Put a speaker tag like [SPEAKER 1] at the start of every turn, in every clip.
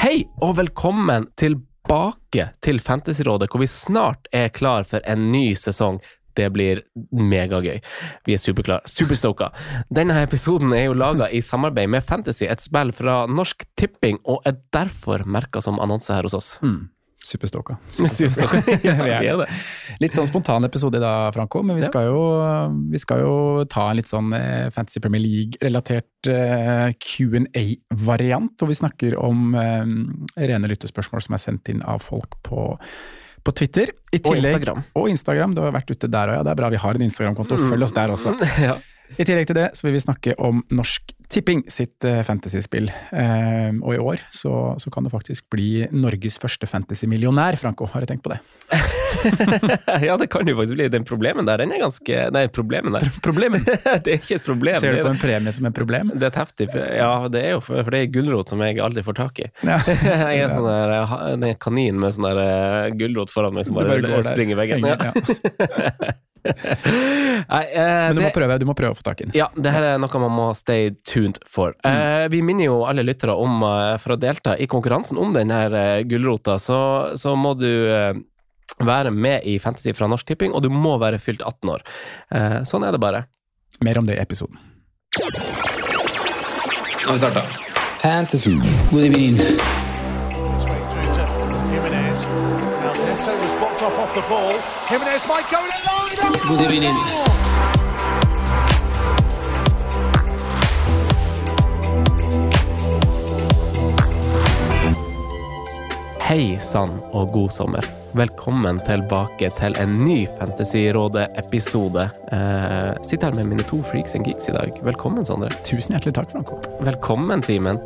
[SPEAKER 1] Hei og velkommen tilbake til Fantasyrådet, hvor vi snart er klar for en ny sesong. Det blir megagøy. Vi er superklare. Superstoka. Denne episoden er jo laga i samarbeid med Fantasy, et spill fra Norsk Tipping, og er derfor merka som annonse her hos oss.
[SPEAKER 2] Superstoka.
[SPEAKER 1] Superstalka. ja, vi er det.
[SPEAKER 2] Litt sånn spontan episode i dag, Franco, men vi skal jo, vi skal jo ta en litt sånn eh, Fantasy Premier League-relatert eh, Q&A-variant, hvor vi snakker om eh, rene lyttespørsmål som er sendt inn av folk på, på Twitter. I
[SPEAKER 1] Og Instagram.
[SPEAKER 2] Og Instagram. Du har vært ute der òg, ja. Det er bra vi har en Instagram-konto. Følg oss der også.
[SPEAKER 1] Ja.
[SPEAKER 2] I tillegg til det så vil vi snakke om Norsk Tipping sitt eh, fantasyspill. Eh, og i år så, så kan du faktisk bli Norges første fantasy-millionær, Franco. Har du tenkt på det?
[SPEAKER 1] ja, det kan jo faktisk bli. Den problemen der, den er ganske Nei, problemen der.
[SPEAKER 2] Problemet?
[SPEAKER 1] det er ikke et problem.
[SPEAKER 2] Ser du på en premie som et problem?
[SPEAKER 1] Det er et heftig Ja, det er jo for, for det er gulrot som jeg aldri får tak i.
[SPEAKER 2] Ja.
[SPEAKER 1] Jeg er sånn der, jeg en kanin med sånn der eh, gulrot foran meg som bare,
[SPEAKER 2] bare
[SPEAKER 1] springer i veggen. Ja. Nei, eh,
[SPEAKER 2] Men du må, prøve, du må prøve å få tak i den.
[SPEAKER 1] ja, det her er noe man må stay tuned for. Eh, vi minner jo alle lyttere om, eh, for å delta i konkurransen om den her eh, gulrota, så, så må du eh, være med i Fantasy fra Norsk Tipping, og du må være fylt 18 år. Eh, sånn er det bare.
[SPEAKER 2] Mer om det i episoden.
[SPEAKER 3] Nå har vi starta. Fantasy. God evening.
[SPEAKER 4] Off off the ball. Jimenez might go in line.
[SPEAKER 3] God evening.
[SPEAKER 1] Hei sann og god sommer. Velkommen tilbake til en ny Fantasyrådet-episode. Eh, sitter her med mine to freaks and geeks i dag. Velkommen, Sondre.
[SPEAKER 2] Tusen hjertelig takk, Franco.
[SPEAKER 1] Velkommen, Simen.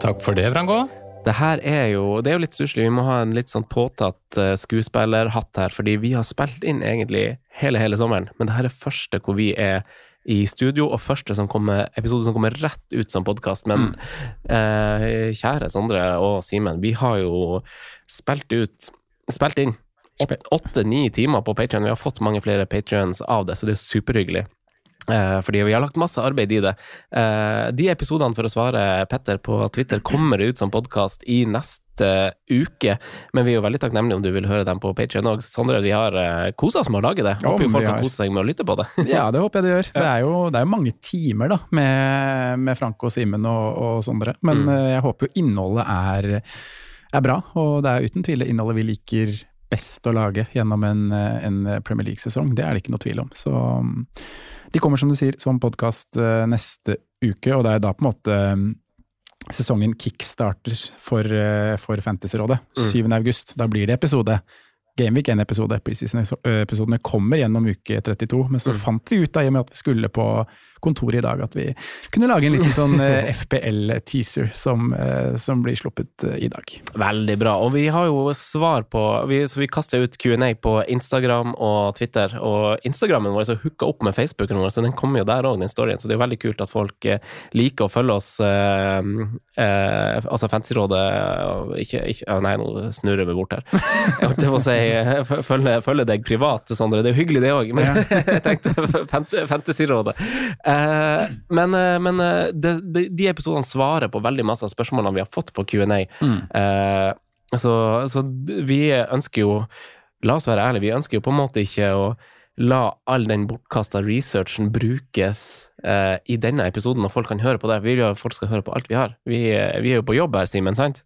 [SPEAKER 5] Takk for det, Franco.
[SPEAKER 1] Det her er jo Det er jo litt stusslig. Vi må ha en litt sånn påtatt eh, skuespillerhatt her, fordi vi har spilt inn egentlig hele, hele sommeren. Men det her er første hvor vi er i studio, og første som kommer, episode som kommer rett ut som podkast. Men eh, kjære Sondre og Simen, vi har jo spilt ut Spilt inn åtte-ni timer på Patrion. Vi har fått mange flere patrions av det, så det er superhyggelig. Eh, fordi vi har lagt masse arbeid i det. Eh, de episodene, for å svare Petter på Twitter, kommer ut som podkast i neste uke. Men vi er jo veldig takknemlige om du vil høre dem på Patrion òg. Sondre, vi har uh, kosa oss med å lage det. Håper jo folk har kost seg med å lytte på det.
[SPEAKER 2] Ja, det håper jeg det gjør. Det er jo, det er mange timer da, med, med Franco, Simen og, og Sondre. Men
[SPEAKER 1] Mm.
[SPEAKER 2] eh, jeg håper jo innholdet er, er bra, og det er uten tvil det innholdet vi liker best å lage gjennom en, eh, en Premier League-sesong. Det er det ikke noe tvil om. Så mm, de kommer, som du sier, som podkast neste uke, og det er da på en måte mm, sesongen kickstarter for, eh, for Fantasyrådet.
[SPEAKER 1] Mm.
[SPEAKER 2] 7. august. Da blir det episode. Gameweek 1-episode. Preseason-episodene kommer gjennom uke 32, men så
[SPEAKER 1] Mm.
[SPEAKER 2] fant vi ut, da, i og med at vi skulle på kontoret i dag, at vi kunne lage en liten sånn eh, FPL-teaser som, eh, som blir sluppet eh, i dag.
[SPEAKER 1] Veldig bra. Og vi har jo svar på vi, Så vi kaster ut Q&A på Instagram og Twitter. Og Instagrammen vår er hooka opp med Facebooken vår, så den kommer jo der òg, den storyen. Så det er veldig kult at folk eh, liker å følge oss. Eh, eh, altså Fantasyrådet ikke, ikke, Nei, nå snurrer vi bort her. Jeg holdt på å si eh, følger, følge, følge deg privat, Sondre. Det er jo hyggelig, det òg. Men jeg tenkte fant- Fantasyrådet. Eh, men eh, men eh, de, de, de episodene svarer på veldig masse av spørsmålene vi har fått på Q&A. Eh, så, så vi ønsker jo La oss være ærlige, vi ønsker jo på en måte ikke å la all den bortkasta researchen brukes eh, i denne episoden, og folk kan høre på det. Vi vil jo at folk skal høre på alt vi har. Vi, eh, vi er jo på jobb her, Simen, sant?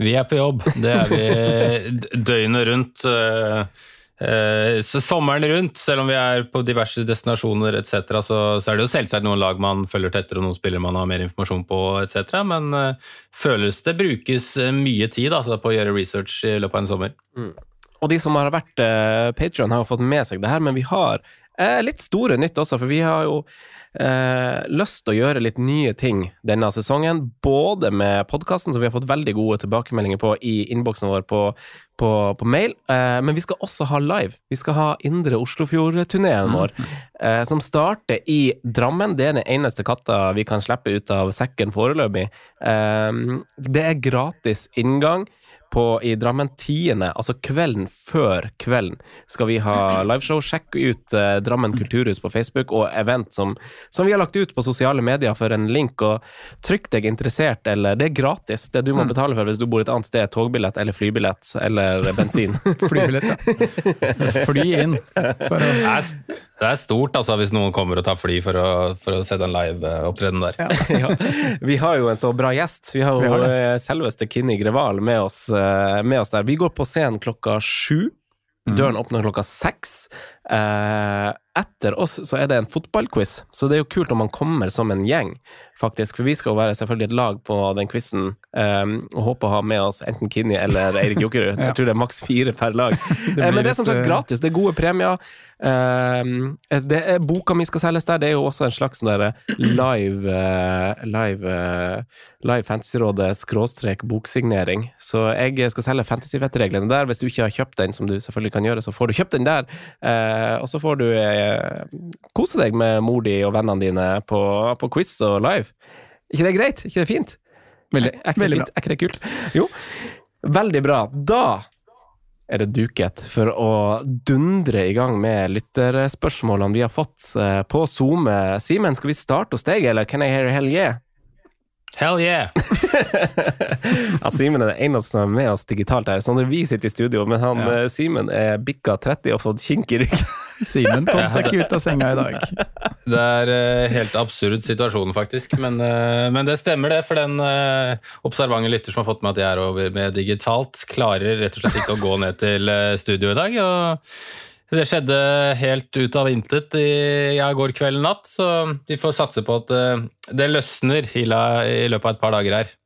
[SPEAKER 5] Vi er på jobb. Det er vi døgnet rundt. eh, eh, Så sommeren rundt, selv om vi er på diverse destinasjoner etc., så, så er det jo selvsagt noen lag man følger tettere, og noen spillere man har mer informasjon på etc., men uh, føles det brukes mye tid altså, på å gjøre research i løpet av en sommer.
[SPEAKER 1] Og de som har vært uh, Patreon har jo fått med seg det her, men vi har eh, litt store nytt også, for vi har jo eh, lyst til å gjøre litt nye ting denne sesongen. Både med podkasten, som vi har fått veldig gode tilbakemeldinger på i innboksen vår på, på, på mail, eh, men vi skal også ha live. Vi skal ha Indre Oslofjord-turneen vår, eh, som starter i Drammen. Det er den eneste katta vi kan slippe ut av sekken foreløpig. Eh, det er gratis inngang på, i Drammen 10., altså kvelden før kvelden, skal vi ha liveshow. Sjekk ut eh, Drammen kulturhus på Facebook og event som, som vi har lagt ut på sosiale medier for en link. og Trykk deg interessert, eller det er gratis. Det du må
[SPEAKER 2] Mm.
[SPEAKER 1] betale for hvis du bor et annet sted, er togbillett eller flybillett eller bensin.
[SPEAKER 2] Flybillett, ja. Fly inn. For å,
[SPEAKER 5] Det er, det er stort altså, hvis noen kommer og tar fly for å, for å se den live-opptredenen der.
[SPEAKER 1] ja. Vi har jo en så bra gjest. Vi har
[SPEAKER 2] Vi
[SPEAKER 1] jo
[SPEAKER 2] har det.
[SPEAKER 1] eh, selveste Kinni Greval med oss, eh, med oss der. Vi går på scenen klokka sju. Døren åpner klokka seks. Eh, etter oss så er det en fotballquiz, så det er jo kult om man kommer som en gjeng, faktisk. For vi skal jo være selvfølgelig et lag på den quizen, eh, og håper å ha med oss enten Kinni eller Eirik Jokerud.
[SPEAKER 2] Ja.
[SPEAKER 1] Jeg tror det er maks fire per lag.
[SPEAKER 2] Det
[SPEAKER 1] Eh, Men det er som sagt
[SPEAKER 2] eh,
[SPEAKER 1] gratis, det er gode premier. Eh, det er Boka mi skal selges der, det er jo også en slags sånn der live eh, Live, eh, live Fantasyrådet skråstrek boksignering. Så jeg skal selge Fantasyvettreglene der. Hvis du ikke har kjøpt den, som du selvfølgelig kan gjøre, så får du kjøpt den der. Eh, og så får du eh, kose deg med mor di og vennene dine på, på quiz og live. ikke det greit? ikke det fint?
[SPEAKER 2] Veldig,
[SPEAKER 1] er, er, ikke det er ikke det kult? Jo, veldig bra. Da er det duket for å dundre i gang med lytterspørsmålene vi har fått eh, på SoMe. Simen, skal vi starte hos deg, eller can I hear hell yeah?
[SPEAKER 5] Hell yeah!
[SPEAKER 1] Ja, Simen er den eneste som er med oss digitalt her. Sånn vi sitter i studio, men han,
[SPEAKER 2] Ja.
[SPEAKER 1] eh, Simen er bikka 30 og fått kink i ryggen.
[SPEAKER 2] Simen kom seg ikke ut av senga i dag.
[SPEAKER 5] Det er uh, helt absurd situasjon, faktisk. Men, uh, men det stemmer, det. For den uh, observante lytter som har fått med at jeg er over med digitalt, klarer rett og slett ikke å gå ned til studio i dag. og det skjedde helt ut av intet i ja, går kveld natt, så vi får satse på at eh, det løsner i, løpet av et par dager her.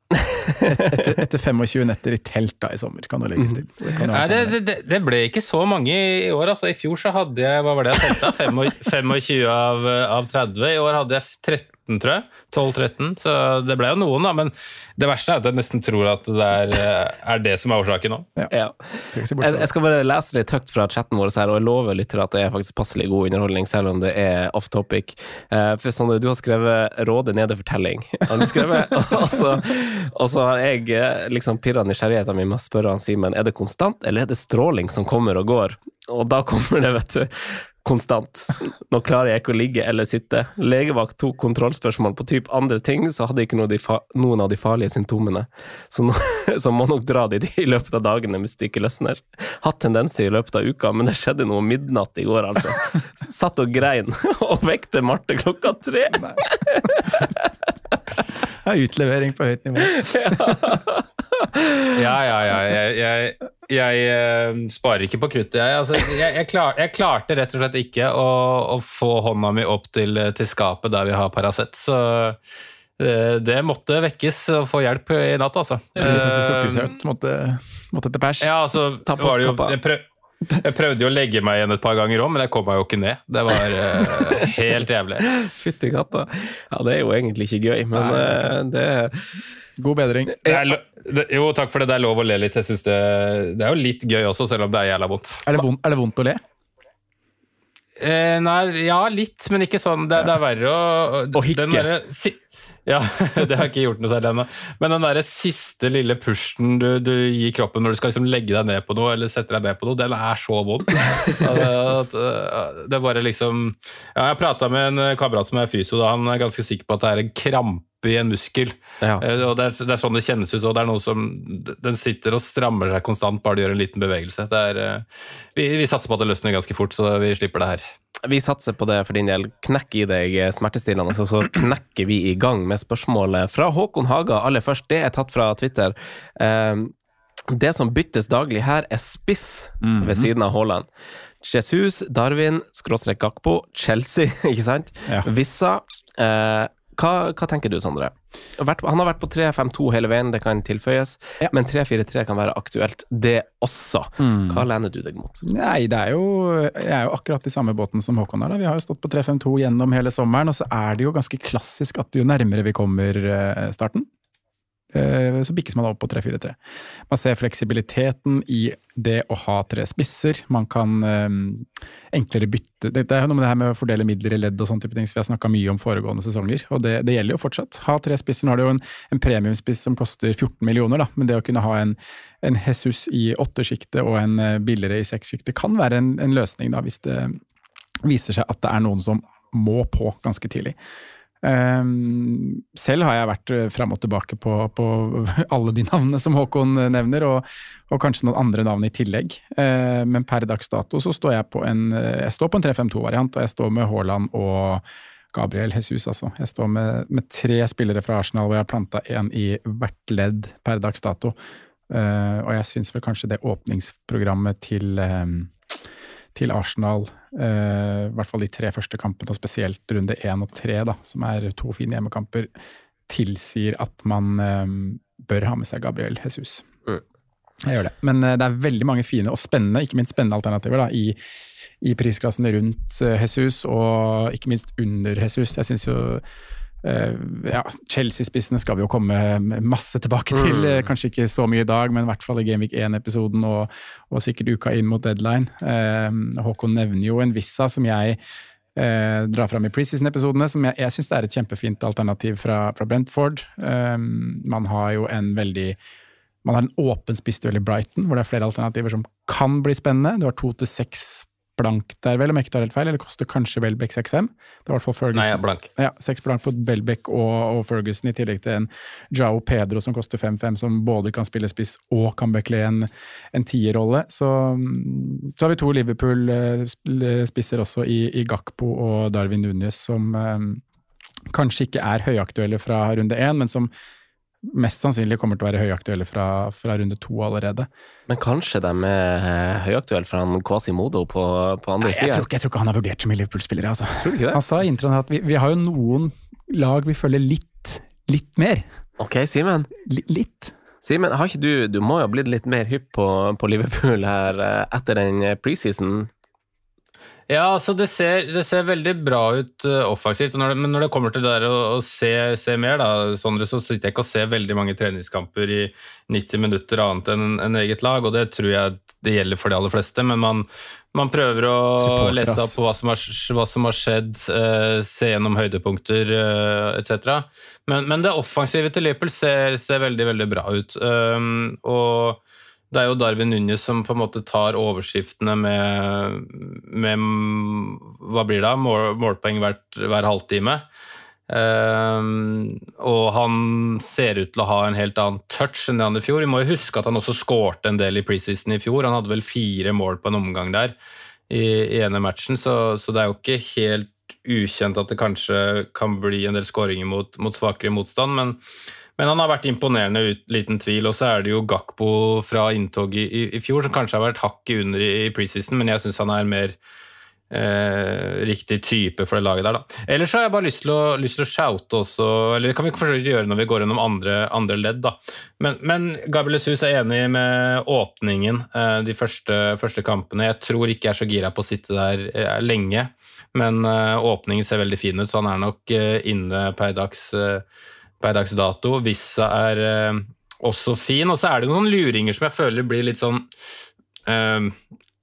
[SPEAKER 2] Etter, etter 25 netter i telt da i sommer, kan det legges til. Det
[SPEAKER 5] Nei, det, det, det ble ikke så mange i år. altså I fjor så hadde jeg hva var det jeg telte, 25 av, av 30. I år hadde jeg 13, tror jeg. 12-13. Så det ble jo noen, da. Men det verste er at jeg nesten tror at det er, eh, er det som er årsaken nå.
[SPEAKER 1] Ja.
[SPEAKER 2] Skal bort
[SPEAKER 1] Jeg, jeg skal bare lese litt høyt fra chatten vår her, og jeg lover lyttere at det er faktisk passelig god underholdning, selv om det er off topic. Eh, for Sondre, du har skrevet 'Råde nede fortelling'. Har du skrevet? og, så, og så har jeg eh, liksom pirra nysgjerrigheten min med å spørre han Simen er det konstant, eller er det stråling som kommer og går? Og da kommer det, vet du. Konstant. Nå klarer jeg ikke å ligge eller sitte. Legevakt tok kontrollspørsmål på typ andre ting, så hadde ikke noen av de farlige symptomene. Så, nå, så må nok dra dit i løpet av dagene hvis det ikke løsner. Hatt tendenser i løpet av uka, men det skjedde noe midnatt i går, altså. Satt og grein, og vekte Marte klokka tre.
[SPEAKER 2] Det er utlevering på høyt nivå.
[SPEAKER 5] Ja, ja, ja. Jeg, jeg, jeg eh, sparer ikke på kruttet, jeg. Altså, jeg, klar, jeg klarte rett og slett ikke å, å få hånda mi opp til, til skapet der vi har Paracet, så det, det måtte vekkes og få hjelp i natt, altså.
[SPEAKER 2] Prinsesse
[SPEAKER 5] Eh,
[SPEAKER 2] Sukkersøt måtte, måtte til pers.
[SPEAKER 5] Ja, altså,
[SPEAKER 1] Ta på skapet.
[SPEAKER 5] jeg, prøv, jeg prøvde jo å legge meg igjen et par ganger òg, men jeg kom meg jo ikke ned. Det var uh, helt jævlig.
[SPEAKER 1] Fytti katta. Ja, det er jo egentlig ikke gøy, men eh, det
[SPEAKER 2] God bedring.
[SPEAKER 5] Det er, det, jo, takk for det. Det er lov å le litt. Jeg synes det, det er jo litt gøy også, selv om det er jævla vondt.
[SPEAKER 2] Er det vondt, er det vondt å le?
[SPEAKER 5] Eh, nei, ja, litt, men ikke sånn. Det, det er verre å
[SPEAKER 1] Å hikke.
[SPEAKER 5] Ja, det har jeg ikke gjort noe særlig ennå. Men den der siste lille pushen du, du gir kroppen når du skal liksom legge deg ned på noe, eller sette deg ned på noe, den er så vond. Altså, uh, det er bare liksom ja, Jeg prata med en kamerat som er fysio, da han er ganske sikker på at det er en krampe i en muskel.
[SPEAKER 1] Ja.
[SPEAKER 5] Eh, Og det er, det er sånn det kjennes ut. Og det er noe som Den sitter og strammer seg konstant bare du gjør en liten bevegelse. Det er, eh, vi, vi satser på at det løsner ganske fort, så vi slipper det her.
[SPEAKER 1] Vi satser på det for din del. Knekk i deg smertestillende, så, så knekker vi i gang med spørsmålet fra Håkon Haga aller først. Det er tatt fra Twitter. Eh, Det som byttes daglig her, er spiss
[SPEAKER 2] Mhm.
[SPEAKER 1] ved siden av Haaland. Jesus, Darwin, skråstrek Gakpo, Chelsea, ikke sant?
[SPEAKER 2] Ja.
[SPEAKER 1] Vissa. Eh, hva, hva tenker du, Sondre? Han har vært på 3-5-2 hele veien, det kan tilføyes.
[SPEAKER 2] Ja.
[SPEAKER 1] Men 3-4-3 kan være aktuelt, det også.
[SPEAKER 2] Mm.
[SPEAKER 1] Hva lener du deg mot?
[SPEAKER 2] Nei, det er jo, jeg er jo akkurat i samme båten som Håkon er. da. Vi har jo stått på 3-5-2 gjennom hele sommeren, og så er det jo ganske klassisk at jo nærmere vi kommer eh, starten, så bikkes man opp på 3-4-3. Man ser fleksibiliteten i det å ha tre spisser. Man kan eh, enklere bytte Det det er noe med det her med å fordele midler i ledd og sånne type ting som vi har snakka mye om foregående sesonger, og det, det gjelder jo fortsatt. Ha tre spisser. Nå har du jo en, en premiumspiss som koster 14 millioner, da, men det å kunne ha en, en Jesus i åttesjiktet og en eh, billigere i sekssjiktet kan være en, en løsning, da, hvis det viser seg at det er noen som må på ganske tidlig. Ehm, selv har jeg vært eh, fram og tilbake på, på alle de navnene som Håkon eh, nevner, og, og kanskje noen andre navn i tillegg. Eh, men per dags dato så står jeg på en eh, en 3-5-2-variant, og jeg står med Haaland og Gabriel Jesus, altså. Jeg står med, med tre spillere fra Arsenal, hvor jeg har planta én i hvert ledd per dags dato. Eh, og jeg syns vel kanskje det åpningsprogrammet til ehm, til Arsenal, eh, i hvert fall de tre første kampene, og spesielt runde én og tre, da, som er to fine hjemmekamper, tilsier at man eh, bør ha med seg Gabriel Jesus.
[SPEAKER 1] Mm.
[SPEAKER 2] Jeg gjør det. Men eh, det er veldig mange fine og spennende, ikke minst spennende alternativer da, i, i prisklassene rundt eh, Jesus, og ikke minst under Jesus. Jeg syns jo ja, Chelsea-spissene skal vi jo komme masse tilbake til.
[SPEAKER 1] Mm.
[SPEAKER 2] Eh, Kanskje ikke så mye i dag, men i hvert fall i Gameweek 1-episoden og, og sikkert uka inn mot deadline. Eh, Håkon nevner jo en Vissa som jeg eh, drar fram i preseason-episodene, som jeg, jeg syns er et kjempefint alternativ fra, fra Brentford. Um, man har jo en veldig man har en åpen spissduell i Brighton, hvor det er flere alternativer som kan bli spennende. Du har to til seks blank der, vel, om jeg ikke tar helt feil, eller koster kanskje Welbeck 6-5. Det er i hvert fall Ferguson.
[SPEAKER 5] Nei, er blank.
[SPEAKER 2] Ja, 6 blank på Welbeck og, og Ferguson, i tillegg til en Jao Pedro som koster 5-5, som både kan spille spiss og kan bekle en, en tierrolle. Så, så har vi to Liverpool-spisser også i, i Gakpo og Darwin Núñez, som eh, kanskje ikke er høyaktuelle fra runde én, men som mest sannsynlig kommer til å være høyaktuelle fra, fra runde to allerede.
[SPEAKER 1] Men kanskje de er eh, høyaktuelle for han Quasimodo på, på andre sida?
[SPEAKER 2] jeg, jeg tror ikke han har vurdert så mye Liverpool-spillere. Altså.
[SPEAKER 1] Tror du ikke det?
[SPEAKER 2] Han sa i introen at vi, vi har jo noen lag vi følger litt, litt mer.
[SPEAKER 1] Ok, Simen.
[SPEAKER 2] Litt.
[SPEAKER 1] Simen, har ikke du Du må jo ha blitt litt mer hypp på, på Liverpool her eh, etter den preseason?
[SPEAKER 5] Ja, altså det ser, det ser veldig bra ut uh, offensivt, når det, men når det kommer til det der å, å se, se mer, da, Sondre, så sitter jeg ikke og ser veldig mange treningskamper i 90 minutter annet enn en eget lag, og det tror jeg det gjelder for de aller fleste, men man, man prøver å
[SPEAKER 2] Supporter,
[SPEAKER 5] lese opp på hva som har, hva som har skjedd, uh, se gjennom høydepunkter uh, etc. Men, men det offensive til Liverpool ser, ser veldig, veldig bra ut. Um, og det er jo Darwin Núñez som på en måte tar overskriftene med, med hva blir det, mål, målpoeng hvert, hver halvtime. Um, og han ser ut til å ha en helt annen touch enn det han i fjor. Vi må jo huske at han også skårte en del i preseason i fjor. Han hadde vel fire mål på en omgang der i, i ene matchen, så, så det er jo ikke helt ukjent at det kanskje kan bli en del skåringer mot, mot svakere motstand. men men han har vært imponerende, liten tvil. Og så er det jo Gakpo fra inntog i, i, fjor, som kanskje har vært hakket under i, i preseason, men jeg syns han er mer eh, riktig type for det laget der, da. Ellers så har jeg bare lyst til å, lyst til å shoute også, eller det kan vi forsøke å gjøre når vi går gjennom andre, andre ledd, da. Men, men Gabriel Jesus er enig med åpningen eh, de første, første kampene. Jeg tror ikke jeg er så gira på å sitte der eh, lenge, men eh, åpningen ser veldig fin ut, så han er nok eh, inne per dags eh, per dags dato. Vissa er eh, også fin. Og så er det noen sånne luringer som jeg føler blir litt sånn eh,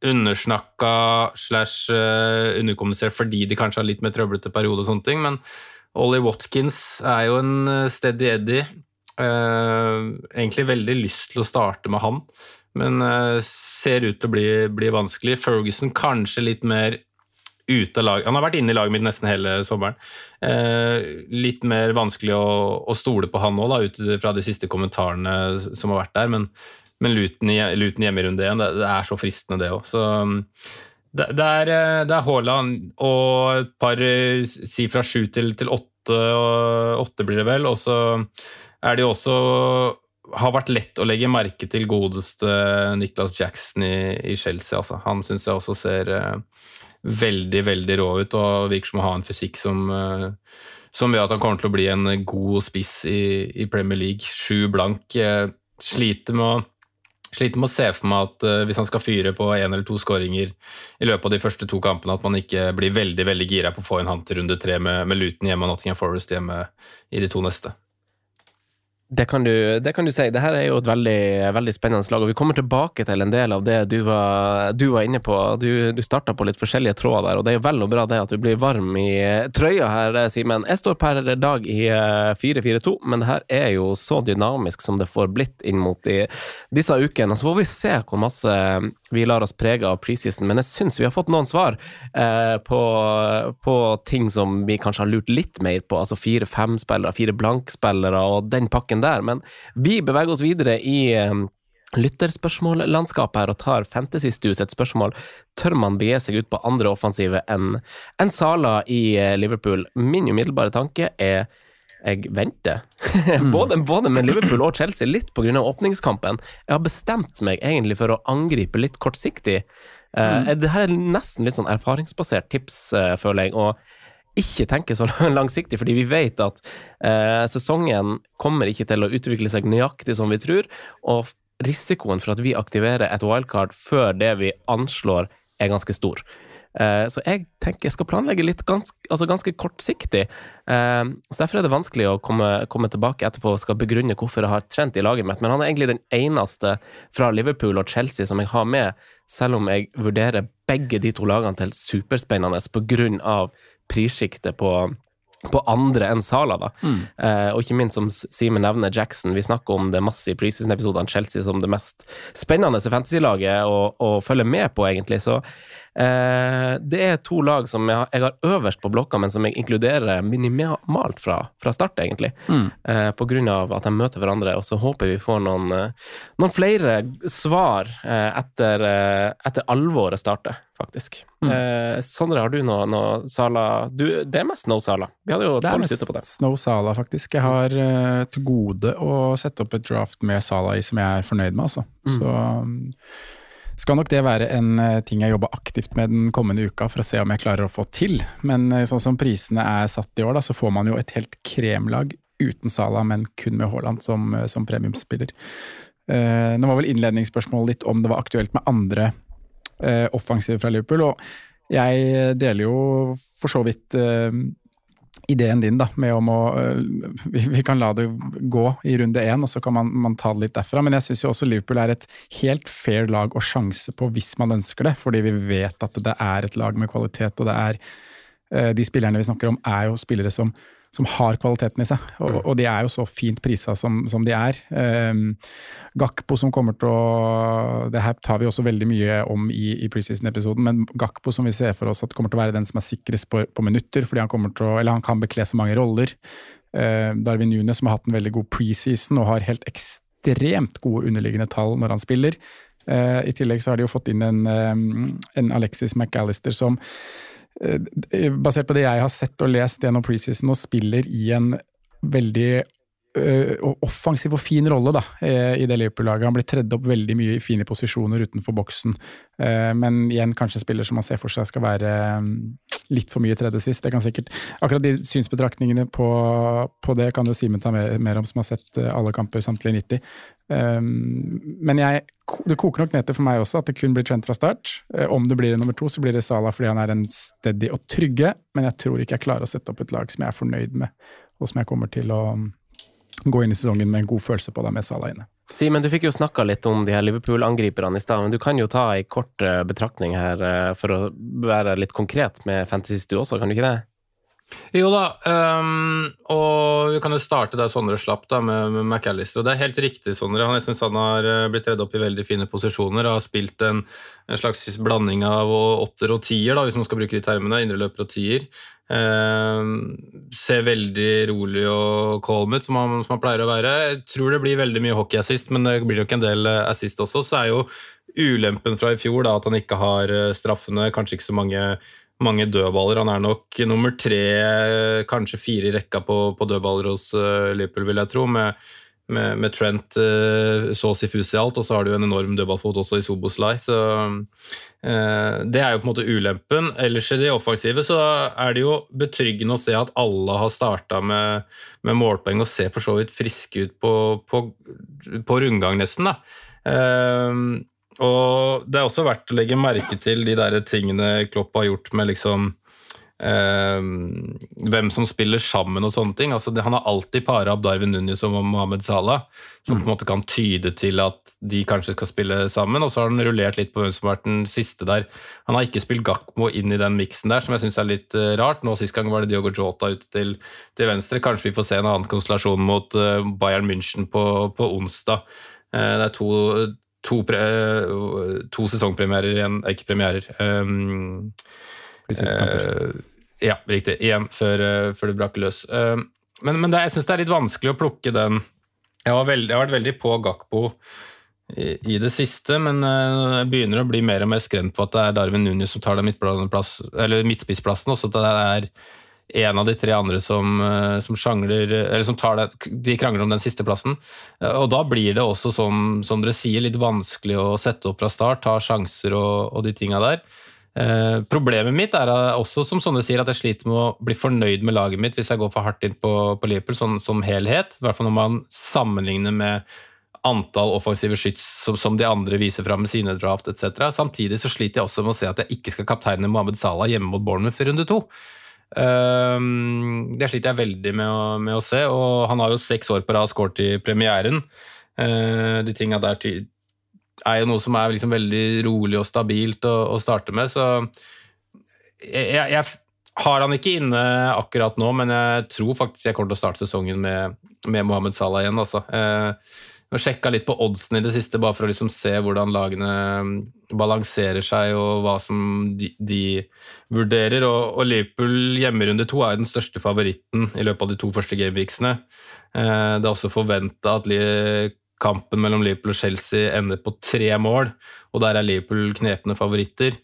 [SPEAKER 5] undersnakka slash eh, underkommunisert fordi de kanskje har litt mer trøblete periode og sånne ting. Men Ollie Watkins er jo en eh, steady Eddie. Eh, egentlig veldig lyst til å starte med han, men ser ut til å bli, bli vanskelig. Ferguson kanskje litt mer ute av lag. Han har vært inne i laget mitt nesten hele sommeren. Eh, litt mer vanskelig å, å stole på han òg, ut fra de siste kommentarene som har vært der. Men, men Luton, Luton hjemme i runde én, det, det er så fristende, det òg. Så um, det, det, er, eh, det er Haaland og et par eh, Si fra sju til, til åtte, og åtte blir det vel. Og så er det jo også har vært lett å legge merke til godeste Nicholas Jackson i, i Chelsea. Altså. Han syns jeg også ser uh, veldig, veldig rå ut og virker som å ha en fysikk som, uh, som gjør at han kommer til å bli en god spiss i, i Premier League. Sju blank. Sliter med å sliter med å se for meg at uh, hvis han skal fyre på én eller to skåringer i løpet av de første to kampene, at man ikke blir veldig veldig gira på å få inn han til runde tre med, med Luton hjemme og Nottingham Forest hjemme i de to neste.
[SPEAKER 1] Det kan, du, det kan du si. Dette er jo et veldig, veldig, spennende lag. og Vi kommer tilbake til en del av det du var, du var inne på. Du, du starta på litt forskjellige tråder der, og det er jo vel og bra det at du blir varm i trøya her, Simen. Jeg står per dag i 4-4-2, eh, men det her er jo så dynamisk som det får blitt inn mot i disse ukene. Så får vi se hvor masse vi lar oss prege av preseason, men jeg syns vi har fått noen svar eh, på, på, ting som vi kanskje har lurt litt mer på. Altså fire-fem spillere, fire blankspillere og den pakken der. Men vi beveger oss videre i eh, lytterspørsmållandskapet her og tar Fantasy-Stu sitt spørsmål. Tør man begi seg ut på andre offensive enn en Sala i eh, Liverpool? Min umiddelbare tanke er jeg venter. både, både, med Liverpool og Chelsea, litt pga. åpningskampen. Jeg har bestemt meg egentlig for å angripe litt kortsiktig. Uh, mm. Det her er nesten litt sånn erfaringsbasert tips, uh, føler jeg. og ikke tenke så langsiktig, fordi vi vet at eh, sesongen kommer ikke til å utvikle seg nøyaktig som vi tror, og risikoen for at vi aktiverer et wildcard før det vi anslår, er ganske stor. Eh, så jeg tenker jeg skal planlegge litt ganske, altså ganske kortsiktig. Eh, så Derfor er det vanskelig å komme, komme, tilbake etterpå og skal begrunne hvorfor jeg har trent i laget mitt. Men han er egentlig den eneste fra Liverpool og Chelsea som jeg har med, selv om jeg vurderer begge de to lagene til superspennende på grunn av prissjiktet på på andre enn Sala, da. Mm. Eh, og ikke minst, som Simen nevner, Jackson. Vi snakker om det masse i preseason-episodene. Chelsea som det mest spennende fantasy-laget å, å, følge med på, egentlig. Så det er to lag som jeg har, jeg har, øverst på blokka, men som jeg inkluderer minimalt fra, fra start, egentlig. Mm. Eh, på grunn av at de møter hverandre, og så håper vi får noen, eh, noen flere svar eh, etter, eh, etter, alvoret starter, faktisk. Mm. Eh, Sondre, har du noe, noe Sala du, Det er mest No Sala. Vi hadde jo
[SPEAKER 2] det er mest på det. No Sala, faktisk. Jeg har til gode å sette opp et draft med Sala i som jeg er fornøyd med, altså. Mm. Så skal nok det være en eh, ting jeg jobber aktivt med den kommende uka for å se om jeg klarer å få til. Men eh, sånn som prisene er satt i år, da, så får man jo et helt kremlag uten Sala, men kun med Haaland som, eh, som premiumspiller. Eh, nå var vel innledningsspørsmålet ditt om det var aktuelt med andre eh, offensiver fra Liverpool. og jeg deler jo for så vidt uh, ideen din da, med om å øh, vi, vi, kan la det gå i runde én, og så kan man, man ta det litt derfra. Men jeg syns også Liverpool er et helt fair lag å sjanse på hvis man ønsker det. Fordi vi vet at det er et lag med kvalitet, og det er øh, De spillerne vi snakker om, er jo spillere som som har kvaliteten i seg. Og, mm. og de er jo så fint prisa som, som de er. Um, Gakpo som kommer til å Det her tar vi også veldig mye om i, i preseason-episoden, men Gakpo som vi ser for oss at kommer til å være den som er sikrest på, på minutter, fordi han å, eller han kan bekle så mange roller. Uh, Darwin Nunes som har hatt en veldig god preseason og har helt ekstremt gode underliggende tall når han spiller. Uh, I tillegg så har de jo fått inn en, um, en Alexis McAllister som basert på det jeg har sett og lest gjennom preseason, og spiller i en veldig offensiv og fin rolle da, eh, i det Liverpool-laget. Han blir tredd opp veldig mye i fine posisjoner utenfor boksen. Uh, men igjen kanskje en spiller som man ser for seg skal være um, litt for mye tredje sist. Det kan sikkert, akkurat de synsbetraktningene på, på det kan jo Simen ta mer, mer, om, som har sett alle kamper samtlige 90. Um, men jeg, det koker nok ned til for meg også at det kun blir Trent fra start. Om det blir nummer to, så blir det Salah fordi han er en steady og trygge, men jeg tror ikke jeg klarer å sette opp et lag som jeg er fornøyd med, og som jeg kommer til å um, gå inn i sesongen med en god følelse på det med Salah inne.
[SPEAKER 1] Simen, du fikk jo snakka litt om de her Liverpool-angriperne i stad, men du kan jo ta ei kort uh, betraktning her uh, for å være litt konkret med Fantasy Stu også, kan du ikke det?
[SPEAKER 5] Jo da, um, og vi kan jo starte der Sondre slapp, da, med, med McAllister. Og det er helt riktig, Sondre. Han, jeg synes han har eh, blitt redd opp i veldig fine posisjoner. Har spilt en, en slags blanding av åtter og tier, da, hvis man skal bruke de termene. Indreløper og tier. Um, ser veldig rolig og calm ut, som han, som han, pleier å være. Jeg tror det blir veldig mye hockeyassist, men det blir nok en del eh, assist også. Så er jo ulempen fra i fjor da, at han ikke har eh, straffene, kanskje ikke så mange mange dødballer. Han er nok nummer tre, kanskje fire i rekka på, på dødballer hos uh, Liverpool, vil jeg tro, med, med, med Trent uh, så å si fus i alt, og så har du en enorm dødballfot også i Soboslai. Så uh, det er jo på en måte ulempen. Ellers i det offensive så er det jo betryggende å se at alle har starta med, med, målpoeng og ser for så vidt friske ut på, på, på rundgang, nesten. da. Eh, og det er også verdt å legge merke til de der tingene Klopp har gjort med liksom eh, hvem som spiller sammen og sånne ting. Altså, han har alltid para opp Darwin Nunes og Mohammed Salah, som mm. på en måte kan tyde til at de kanskje skal spille sammen. Og så har han rullert litt på hvem som har vært den siste der. Han har ikke spilt Gakmo inn i den miksen der, som jeg syns er litt uh, rart. Nå Sist gang var det Diogo Jota ute til, til, venstre. Kanskje vi får se en annen konstellasjon mot uh, Bayern München på, på onsdag. Uh, det er to To, pre, to, sesongpremierer igjen, ikke premierer. Um, uh, ja, riktig. Igjen før, uh, før det brakk løs. Uh, men, men det, jeg syns det er litt vanskelig å plukke den Jeg veldig, jeg har vært veldig på Gakpo i, i, det siste, men uh, jeg begynner å bli mer og mer skremt på at det er Darwin Nunes som tar den midtspissplassen. Også at det er en av de tre andre som, som sjangler Eller som tar det, de krangler om den siste plassen. Og da blir det også, som, som dere sier, litt vanskelig å sette opp fra start, ta sjanser og, og de tinga der. Eh, problemet mitt er også som sånne sier, at jeg sliter med å bli fornøyd med laget mitt hvis jeg går for hardt inn på, på Liverpool sånn, som helhet. I hvert fall når man sammenligner med antall offensive skyts som, som, de andre viser fram med sine draft etc. Samtidig så sliter jeg også med å se at jeg ikke skal kapteine Mohammed Salah hjemme mot Bournemouth i runde to. Um, det sliter jeg veldig med å, med å, se, og han har jo seks år på rad skåret i premieren. Uh, de tinga der er jo noe som er liksom veldig rolig og stabilt å, å starte med. Så jeg, jeg, har han ikke inne akkurat nå, men jeg tror faktisk jeg kommer til å starte sesongen med, med Mohammed Salah igjen. Altså. Eh, jeg sjekka litt på oddsen i det siste, bare for å liksom se hvordan lagene mm, balanserer seg, og hva som de, de vurderer. Og, og, Liverpool hjemmerunde to er jo den største favoritten i løpet av de to første gameweeksene. Eh, det er også forventa at kampen mellom Liverpool og Chelsea ender på tre mål, og der er Liverpool knepne favoritter.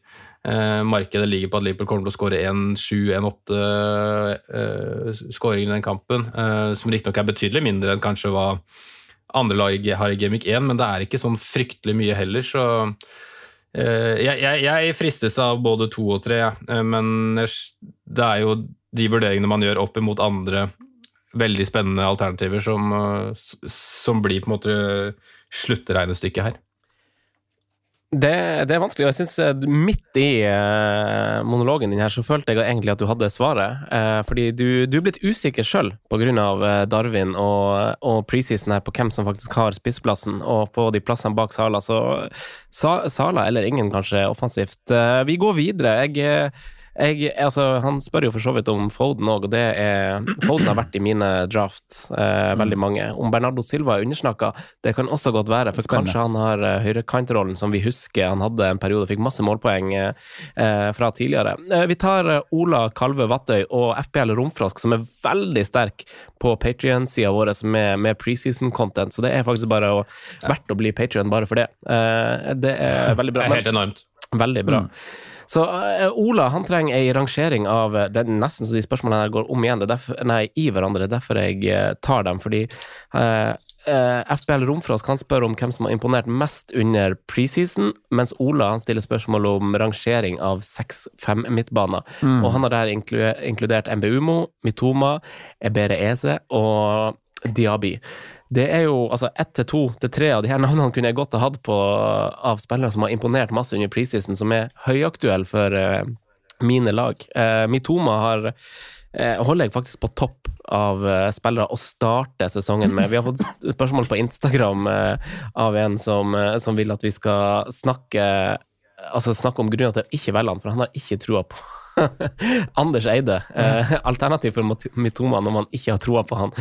[SPEAKER 5] Eh, markedet ligger på at Liverpool kommer til å skåre 1-7-1-8 eh, skåringer i den kampen, eh, som riktignok er betydelig mindre enn kanskje hva andre lag har i Gamic 1, men det er ikke sånn fryktelig mye heller, så eh, jeg, jeg, jeg, fristes av både to og tre, eh, men det er jo de vurderingene man gjør opp imot andre veldig spennende alternativer som, eh, som blir på en måte sluttregnestykket her.
[SPEAKER 1] Det, det, er vanskelig. og jeg synes eh, Midt i eh, monologen din her så følte jeg egentlig at du hadde svaret. Eh, fordi du, du er blitt usikker sjøl pga. Eh, Darwin og, og preseason her på hvem som faktisk har spissplassen, og på de plassene bak Sala. Så Sala eller ingen, kanskje, offensivt. Eh, vi går videre. Jeg jeg, altså, han spør jo for så vidt om Foden òg, og det er Foden har vært i mine draft, eh, veldig mm. mange. Om Bernardo Silva er undersnakka, det kan også godt være, for Spennende. kanskje han har uh, høyrekantrollen som vi husker han hadde en periode, fikk masse målpoeng eh, fra tidligere. Eh, vi tar Ola Kalve Vattøy og FPL Romfrosk, som er veldig sterk på Patrion-sida vår med, med preseason-content, så det er faktisk bare å, verdt å bli Patrion bare for det. det er veldig bra.
[SPEAKER 5] Er helt enormt.
[SPEAKER 1] Veldig bra. Mm. Så uh, Ola han trenger ei rangering av eh, Det er nesten så de spørsmålene her går om igjen det er derfor, nei, i hverandre. Det er derfor jeg uh, tar dem. Fordi uh, FBL Romfrosk kan spørre om hvem som har imponert mest under preseason, mens Ola han stiller spørsmål om rangering av 6-5 midtbaner. Mm. Og han har der inkludert MBUMO, Mitoma, Ebere Eze og Diaby. Det er jo altså ett til to til tre av de her navnene kunne jeg godt ha hatt på av spillere som har imponert masse under preseason, som er høyaktuelle for uh, mine lag. Uh, Mitoma har uh, holder jeg faktisk på topp av spillere å starte sesongen med. Vi har fått spørsmål på Instagram av en som, som vil at vi skal snakke altså snakke om grunnen til at jeg ikke velger han, for han har ikke trua på Anders Eide. Eh, alternativ for Mitoma når man ikke har troa på han.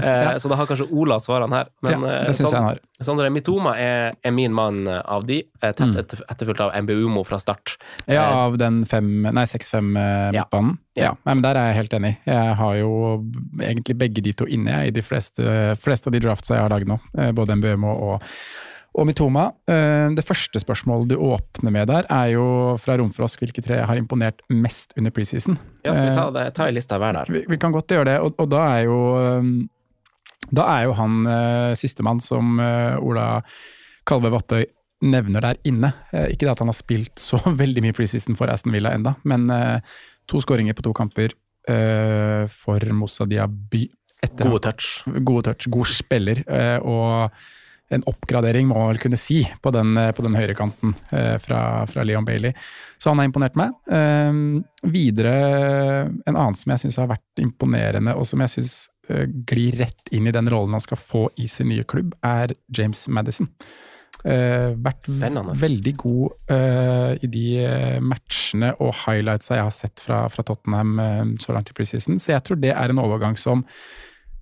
[SPEAKER 1] Eh, så da har kanskje Ola svarene her. Men jeg han har. Sondre, Mitoma er, er, min mann av de, eh, tett mm. etter, etterfulgt av MBUMO fra start.
[SPEAKER 2] Ja, eh, av den 6-5-midtbanen. Ja. ja. Nei, men der er jeg helt enig. Jeg har jo egentlig begge de to inne i de fleste, fleste av de drafts jeg har lagd nå. Eh, både MBUMO og og Mitoma, eh, det første spørsmålet du åpner med der, er jo fra Romfrosk hvilke tre har imponert mest under preseason.
[SPEAKER 1] Ja, skal vi ta, eh, det, ta i lista hver der?
[SPEAKER 2] Vi, vi, kan godt gjøre det, og, og da er jo Da er jo han sistemann som Ola Kalve Vattøy nevner der inne. Ikke det at han har spilt så veldig mye preseason for Aston Villa enda, men to skåringer på to kamper for Moussa Diaby.
[SPEAKER 1] Gode touch.
[SPEAKER 2] Gode touch, god spiller. og en oppgradering, må man vel kunne si, på den, på den høyrekanten eh, fra, fra, Leon Bailey. Så han har imponert meg. Eh, videre, en annen som jeg syns har vært imponerende, og som jeg syns eh, glir rett inn i den rollen han skal få i sin nye klubb, er James Madison. Uh, vært
[SPEAKER 1] Spennende.
[SPEAKER 2] veldig god uh, i de matchene og highlightsa jeg har sett fra, fra Tottenham så langt i preseason, så jeg tror det er en overgang som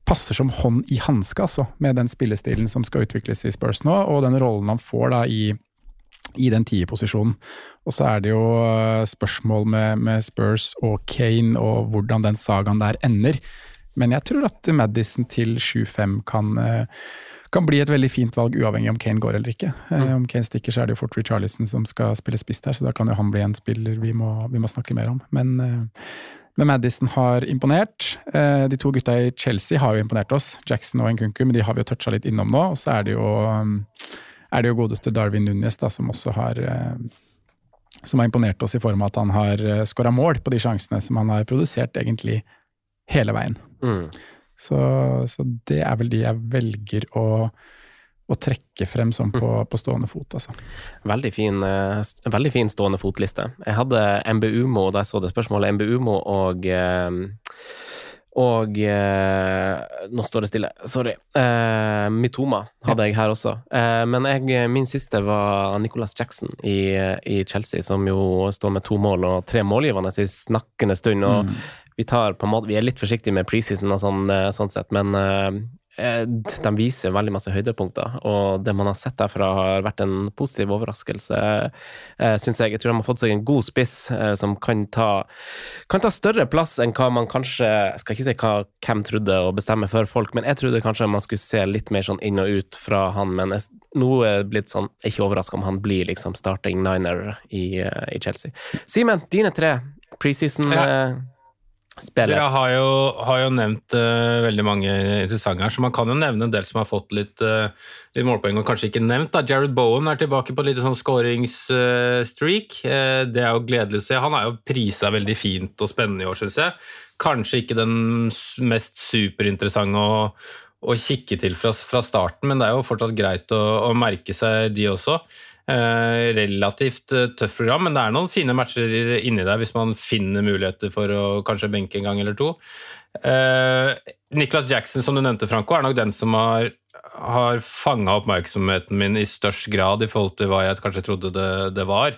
[SPEAKER 2] passer som hånd i hanske, altså, med den spillestilen som skal utvikles i Spurs nå, og den rollen han får da i, i den tierposisjonen. Og så er det jo eh, spørsmål med, med, Spurs og Kane og hvordan den sagaen der ender. Men jeg tror at Madison til 7-5 kan, eh, kan bli et veldig fint valg, uavhengig om Kane går eller ikke. Eh, mm. Om Kane stikker, så er det jo fort Richarlison som skal spille spiss her, så da kan jo han bli en spiller vi må, vi må snakke mer om. Men men Madison har imponert. Eh, de to gutta i Chelsea har jo imponert oss, Jackson og Nkunku, men de har vi jo toucha litt innom nå. Og så er det jo, um, er det jo godeste Darwin Nunes da, som også har eh, som har imponert oss i form av at han har eh, skåra mål på de sjansene som han har produsert egentlig hele veien. Mm. Så, så, det er vel de jeg velger å å trekke frem sånn på, mm. på, stående fot, altså.
[SPEAKER 1] Veldig fin, uh, veldig fin stående fotliste. Jeg hadde MBUMO da jeg så det spørsmålet. MBUMO og uh, og uh, Nå står det stille, sorry. Mitoma hadde jeg her også. men jeg, min siste var Nicholas Jackson i, i, Chelsea, som jo står med to mål og tre målgivende i snakkende stund. og mm. Vi, tar på en måte, vi er litt forsiktige med preseason og sånn, sånn sett, men Eh, de viser veldig masse høydepunkter, og det man har sett derfra, har vært en positiv overraskelse, eh, syns jeg. Jeg tror de har fått seg en god spiss eh, som kan ta, kan ta større plass enn hva man kanskje Jeg skal ikke si hva hvem trodde å bestemme for folk, men jeg trodde kanskje man skulle se litt mer sånn inn og ut fra han, men nå er det blitt sånn Jeg er ikke overraska om han blir liksom starting niner i, i Chelsea. Simen, dine tre preseason ja.
[SPEAKER 5] Spillers. Dere har jo, har jo nevnt uh, veldig mange interessante her, så man kan jo nevne en del som har fått litt, uh, litt målpoeng og kanskje ikke nevnt. Da. Jared Bowen er tilbake på et lite sånn skåringsstreak. Uh, det er jo gledelig å se. Han er jo prisa veldig fint og spennende i år, syns jeg. Kanskje ikke den mest superinteressante å, å kikke til fra, fra, starten, men det er jo fortsatt greit å, å merke seg de også. Eh, relativt eh, tøft program, men det er noen fine matcher inni der hvis man finner muligheter for å kanskje benke en gang eller to. Eh, Niklas Jackson, som du nevnte, Franco, er nok den som har, har fanga oppmerksomheten min i størst grad i forhold til hva jeg kanskje trodde det, det var.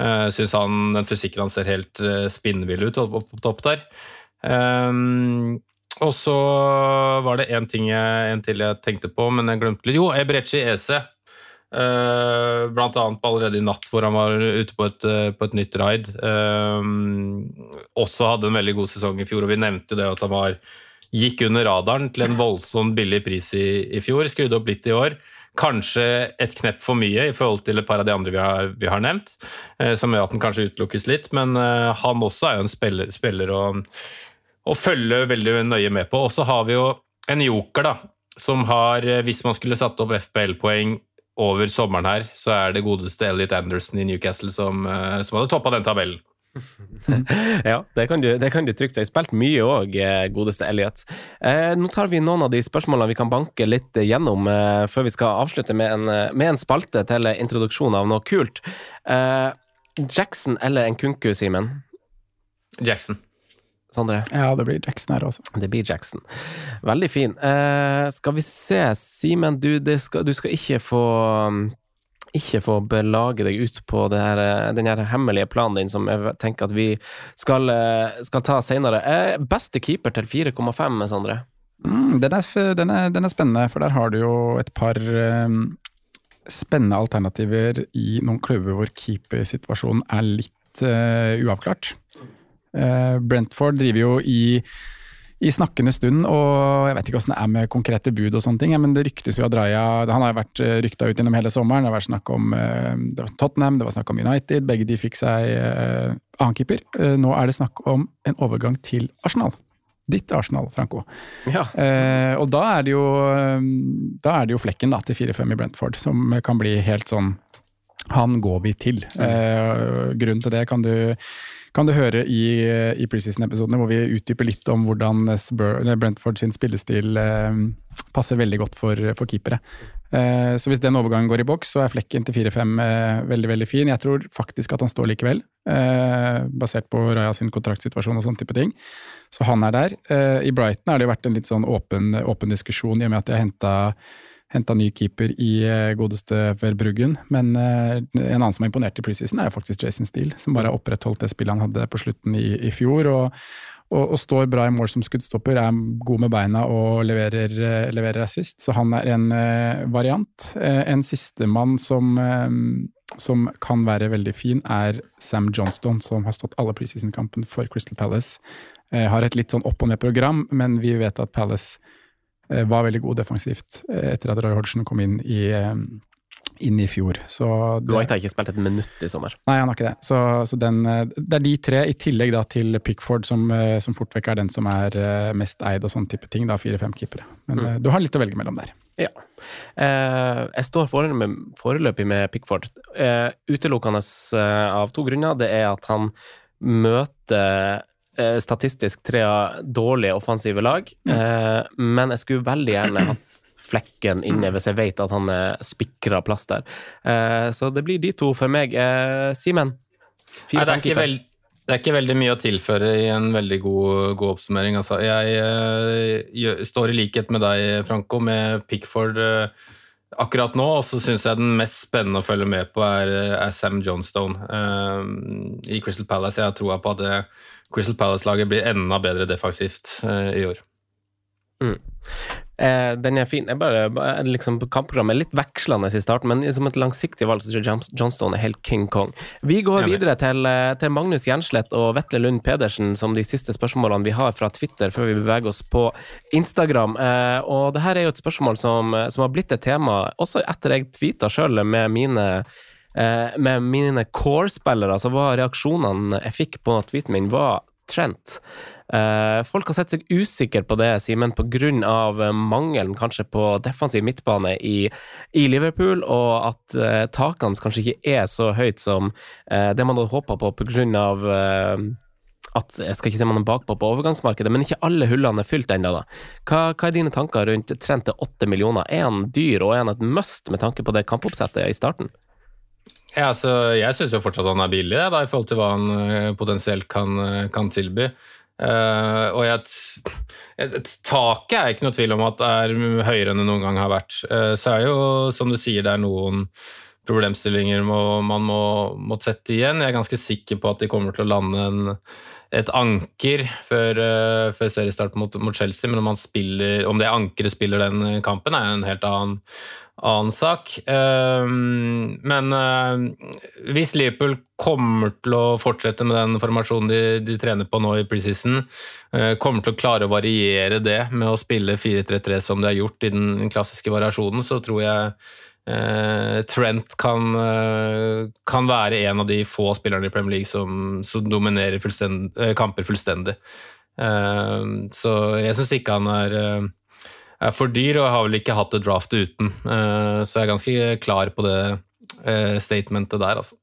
[SPEAKER 5] Uh, Syns han den fysikken han ser helt uh, spinnvill ut opp på topp der. Um, og så var det én ting jeg, en til jeg tenkte på, men jeg glemte litt. Jo, Ebrechi Eze Uh, blant annet allerede i natt, hvor han var ute på et, uh, på et nytt raid. Uh, også hadde en veldig god sesong i fjor, og vi nevnte jo det at han var, gikk under radaren til en voldsomt billig pris i, i fjor. Skrudde opp litt i år. Kanskje et knepp for mye i forhold til et par av de andre vi har, vi har nevnt, som gjør at den kanskje utelukkes litt, men han også er jo en spiller, spiller å, å følge veldig nøye med på. Og så har vi jo en joker, da, som har, hvis man skulle satt opp FPL-poeng over sommeren her, så er det godeste Elliot Anderson i Newcastle som, eh, som hadde toppa den tabellen.
[SPEAKER 1] ja, det kan, du, det kan du trygt si. Spilt mye òg, eh, godeste Elliot. Eh, nå tar vi noen av de spørsmålene vi kan banke litt gjennom eh, før vi skal avslutte med en, eh, med en, spalte til introduksjon av noe kult. Eh, Jackson eller en kunku, Simen?
[SPEAKER 5] Jackson.
[SPEAKER 1] Sondre?
[SPEAKER 2] Ja, det blir Jackson her også.
[SPEAKER 1] Det blir Jackson. Veldig fin. Eh, skal vi se, Simen, du, skal, du skal ikke få ikke få belage deg ut på her, den her hemmelige planen din som jeg tenker at vi skal, eh, skal ta senere. Eh, beste keeper til 4,5, Sondre?
[SPEAKER 2] Mm, den, er, den, er, den, er, spennende, for der har du jo et par um, spennende alternativer i noen klubber hvor keepersituasjonen er litt uh, uavklart. Eh, Brentford driver jo i, i snakkende stund, og jeg vet ikke åssen det er med konkrete bud og sånne ting, men det ryktes jo at Raja Han har jo vært eh, rykta ut gjennom hele sommeren. Det har vært snakk om eh, det var Tottenham, det var snakk om United. Begge de fikk seg annen keeper. Nå er det snakk om en overgang til Arsenal. Ditt Arsenal, Franco.
[SPEAKER 1] Ja.
[SPEAKER 2] Eh, og da er det jo Da er det jo flekken da, til 4-5 i Brentford, som kan bli helt sånn Han går vi til. Eh, grunnen til det kan du, kan du høre i, i preseason-episodene, hvor vi utdyper litt om hvordan Brentford sin spillestil eh, passer veldig godt for, for keepere. Eh, så hvis den overgangen går i boks, så er flekken til 4-5 eh, veldig veldig fin. Jeg tror faktisk at han står likevel, eh, basert på Raja sin kontraktsituasjon og sånn type ting. Så han er der. Eh, I Brighton har det vært en litt sånn åpen, åpen diskusjon, i og med at de har henta henta ny keeper i eh, godeste Verbruggen. Men eh, en annen som har imponert i preseason, er faktisk Jason Steele, som bare har opprettholdt det spillet han hadde på slutten i, i fjor. og og, og, står bra i mål som skuddstopper, er god med beina og leverer, uh, leverer assist. Så han er en variant. En sistemann som, som kan være veldig fin, er Sam Johnston, som har stått alle preseason-kampene for Crystal Palace. har et litt sånn opp og ned-program, men vi vet at Palace var veldig god defensivt etter at Roy Hodgson kom inn i inn i fjor. Så
[SPEAKER 1] det, har ikke spilt et minutt i sommer.
[SPEAKER 2] Nei, han har ikke det. Så, så den, eh, det er de tre, i tillegg da til Pickford, som, eh, som fort vekk er den som er eh, mest eid og sånn type ting. da, Fire-fem keepere. Men mm. du har litt å velge mellom der.
[SPEAKER 1] Ja. Eh, jeg står foreløpig med Pickford. Eh, utelukkende av to grunner. Det er at han møter statistisk tre dårlige offensive lag, mm. men jeg skulle veldig gjerne hatt flekken inne hvis jeg vet at han er spikra plass der. Eh, så det blir de to for meg. Eh, Simen?
[SPEAKER 5] Det, er veld, det er ikke veldig mye å tilføre i en veldig god, god oppsummering. Altså. Jeg, jeg, jeg, står i likhet med deg, Franco, med Pickford akkurat nå, og så syns jeg den mest spennende å følge med på er, er Sam Johnstone uh, i Crystal Palace. Jeg har troa på at det, Crystal Palace-laget blir enda bedre defensivt uh, i år.
[SPEAKER 1] Mm. Eh, den er fin. Jeg bare, bare liksom, Kampprogrammet er litt vekslende i starten, men som et langsiktig valg så tror jeg Johnstone er helt King Kong. Vi går videre til, eh, til Magnus Jernslett og Vetle Lund Pedersen som de siste spørsmålene vi har fra Twitter før vi beveger oss på Instagram. Eh, og det her er jo et spørsmål som, som har blitt et tema også etter jeg tweeta sjøl med mine eh, med mine core-spillere, så var reaksjonene jeg fikk på tweeten min, var Trent. Uh, folk har sett seg usikre på det, Simen, pga. Eh, mangelen kanskje på defensiv midtbane i, i Liverpool, og at uh, takene kanskje ikke er så høyt som uh, det man hadde håpa på pga. Uh, at jeg skal ikke si man er bakpå på overgangsmarkedet, men ikke alle hullene er fylt ennå. Hva, hva, er dine tanker rundt Trent til åtte millioner? Er han dyr, og er han et must med tanke på det kampoppsettet i starten?
[SPEAKER 5] Ja, altså, jeg syns fortsatt han er billig, da, i forhold til hva han potensielt kan, kan tilby. Uh, og et taket er ikke noe tvil om at det er høyere enn det noen gang har vært. Uh, så er jo, som du sier, det er noen problemstillinger må, man må, må sette igjen. Jeg er ganske sikker på at de kommer til å lande en, et anker før, uh, før seriestart mot, mot, Chelsea, men om, spiller, om det ankeret spiller den kampen, er en helt annen, annen sak. Ehm, men uh, hvis Liverpool kommer til å fortsette med den formasjonen de, de trener på nå i preseason, eh, kommer til å klare å variere det med å spille 4-3-3 som de har gjort i den klassiske variasjonen, så tror jeg Trent kan, kan, være en av de få spillerne i Premier League som, som dominerer fullstend, kamper fullstendig. Ehm, så jeg syns ikke han er er for dyr, og jeg har vel ikke hatt et draft uten. Eh, så jeg er ganske klar på det eh, statementet der, altså.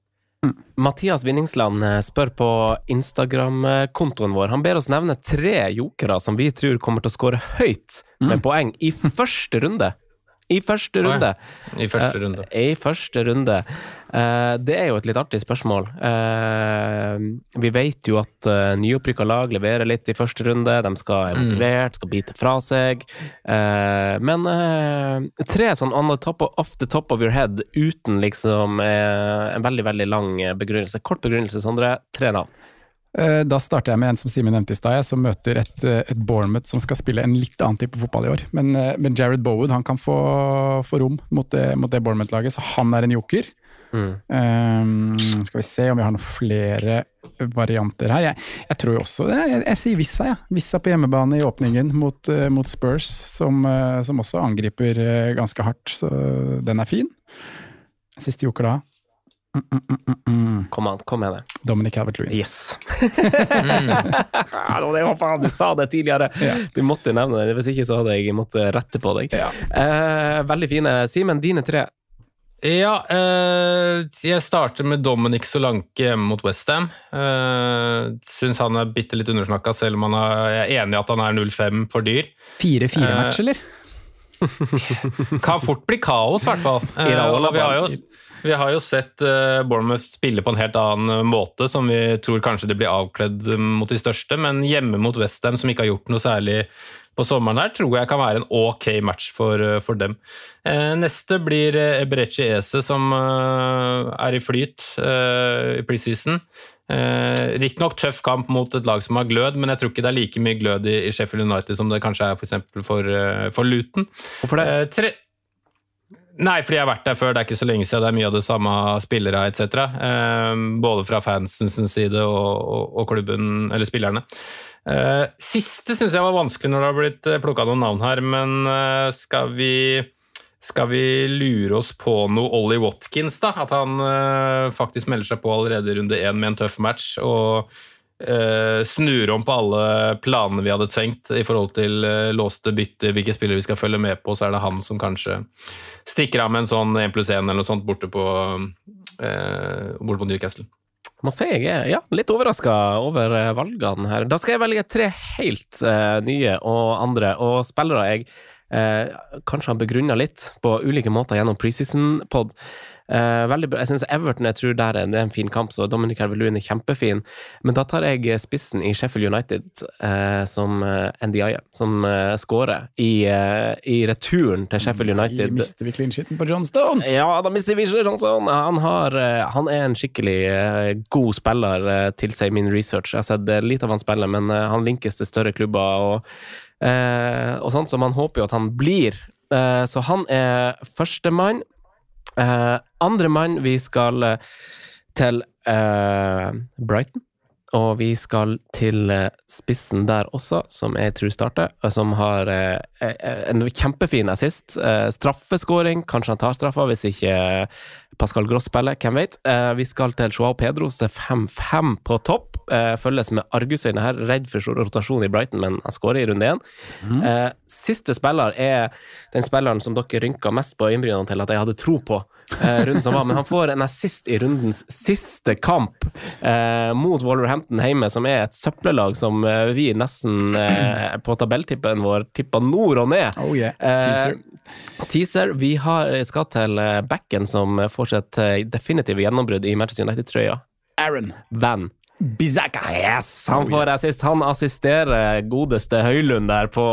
[SPEAKER 1] Mm. Mathias Vinningsland eh, spør på Instagram-kontoen vår. Han ber oss nevne tre jokere som vi tror kommer til å skåre høyt med mm. poeng i første runde. I første runde.
[SPEAKER 5] I første runde.
[SPEAKER 1] Uh, I første runde. Uh, det er jo et litt artig spørsmål. Uh, vi vet jo at uh, nyopprykka lag leverer litt i første runde. De skal være mm. motivert, skal bite fra seg. men tre sånn on the top of, off the top of your head uten liksom en veldig, veldig lang begrunnelse. Kort begrunnelse, Sondre. Tre navn.
[SPEAKER 2] Eh, da starter jeg med en som Simen nevnte i stad, som møter et, eh, et, Bournemouth som skal spille en litt annen type fotball i år. Men, eh, men Jared Bowood han kan få, få rom mot det, mot det Bournemouth-laget, så han er en joker. Mm. Um, skal vi se om vi har noen flere varianter her. Jeg, jeg tror jo også Jeg, jeg, jeg sier Vissa, jeg. Ja. Vissa på hjemmebane i åpningen mot, mot Spurs, som, som, også angriper ganske hardt. Så den er fin. Siste joker da.
[SPEAKER 1] Kom an, kom med det.
[SPEAKER 2] Dominic Calvert-Lewin.
[SPEAKER 1] Yes. Ja, det var faen, du sa det tidligere! Du måtte nevne det, hvis ikke så hadde jeg måttet rette på deg. Eh, veldig fine. Simen, dine tre.
[SPEAKER 5] Ja, eh, jeg starter med Dominic Solanke hjemme mot Westham. Eh, Syns han er bitte litt undersnakka, selv om han er, jeg er enig i at han er 0-5 for dyr.
[SPEAKER 2] 4-4-match,
[SPEAKER 5] Eh,
[SPEAKER 2] eller?
[SPEAKER 5] Kan fort bli kaos, i hvert fall. Eh, og vi har jo, vi har jo sett eh, Bournemouth spille på en helt annen måte, som vi tror kanskje de blir avkledd eh, mot de største, men hjemme mot Westham, som ikke har gjort noe særlig på sommeren her, tror jeg kan være en ok match for, eh, for dem. Eh, neste blir eh, Eberechi Ese, som eh, er i flyt eh, i preseason. Eh, Riktignok tøff kamp mot et lag som har glød, men jeg tror ikke det er like mye glød i, Sheffield United som det kanskje er for, for, eh, for Luton.
[SPEAKER 1] Hvorfor det?
[SPEAKER 5] Eh, tre... Nei, fordi jeg har vært der før. Det er ikke så lenge siden. Det er mye av det samme spillere etc. Eh, både fra fansens side og, og, og klubben, eller spillerne. Eh, siste syns jeg var vanskelig når det har blitt plukka noen navn her, men eh, skal vi skal vi lure oss på noe Ollie Watkins, da? At han eh, faktisk melder seg på allerede i runde én med en tøff match og eh, snur om på alle planene vi hadde tenkt i forhold til uh, låste bytter, hvilke spillere vi skal følge med på, så er det han som kanskje stikker av med en sånn 1 pluss 1 eller noe sånt borte på, uh, borte på Newcastle.
[SPEAKER 1] Må si jeg er ja, litt overraska over valgene her. Da skal jeg velge tre helt nye og andre, og spillere jeg kanskje har begrunna litt på ulike måter gjennom preseason-pod. Eh, veldig bra. Jeg syns Everton jeg tror der er, det er en fin kamp, så Dominic Herveluen er kjempefin. Men da tar jeg spissen i Sheffield United eh, som eh, NDI, som eh, scorer i, eh, i returen til Sheffield United.
[SPEAKER 2] Mister vi clean shitten på John Stone?
[SPEAKER 1] Ja, da mister vi Johnson. Han, har, eh, han er en skikkelig eh, god spiller, eh, tilsier min research. Jeg har sett eh, litt av han spille, men eh, han linkes til større klubber og, eh, og sånt, så man håper jo at han blir. Eh, Så han er førstemann. Uh, andre mann, vi skal eh, til uh, Brighton. Og vi skal til eh, spissen der også, som jeg tror starter, som har eh, eh, en kjempefin assist. Straffeskåring, kanskje han tar straffa hvis ikke Pascal Gross spiller, hvem vet. Eh, vi skal til Joao så det er 5-5 på topp. Eh, følges med argusøyne her, redd for rotasjon i Brighton, men han skårer i runde én. Eh, siste spiller er den spilleren som dere rynka mest på øyenbrynene til at jeg hadde tro på. Eh, runden som var, Men han får en assist i rundens siste kamp eh, mot Wolverhampton hjemme, som er et søppellag som eh, vi nesten eh, på tabelltippen vår tippa nord og ned.
[SPEAKER 2] Oh yeah,
[SPEAKER 1] Eh,
[SPEAKER 2] teaser.
[SPEAKER 1] teaser. Vi har, skal til eh, backen som får sitt definitive gjennombrudd i Manchester United-trøya.
[SPEAKER 2] Aaron
[SPEAKER 1] Van
[SPEAKER 2] Bizaka.
[SPEAKER 1] Yes! Han får assist. Han assisterer godeste Høylund der på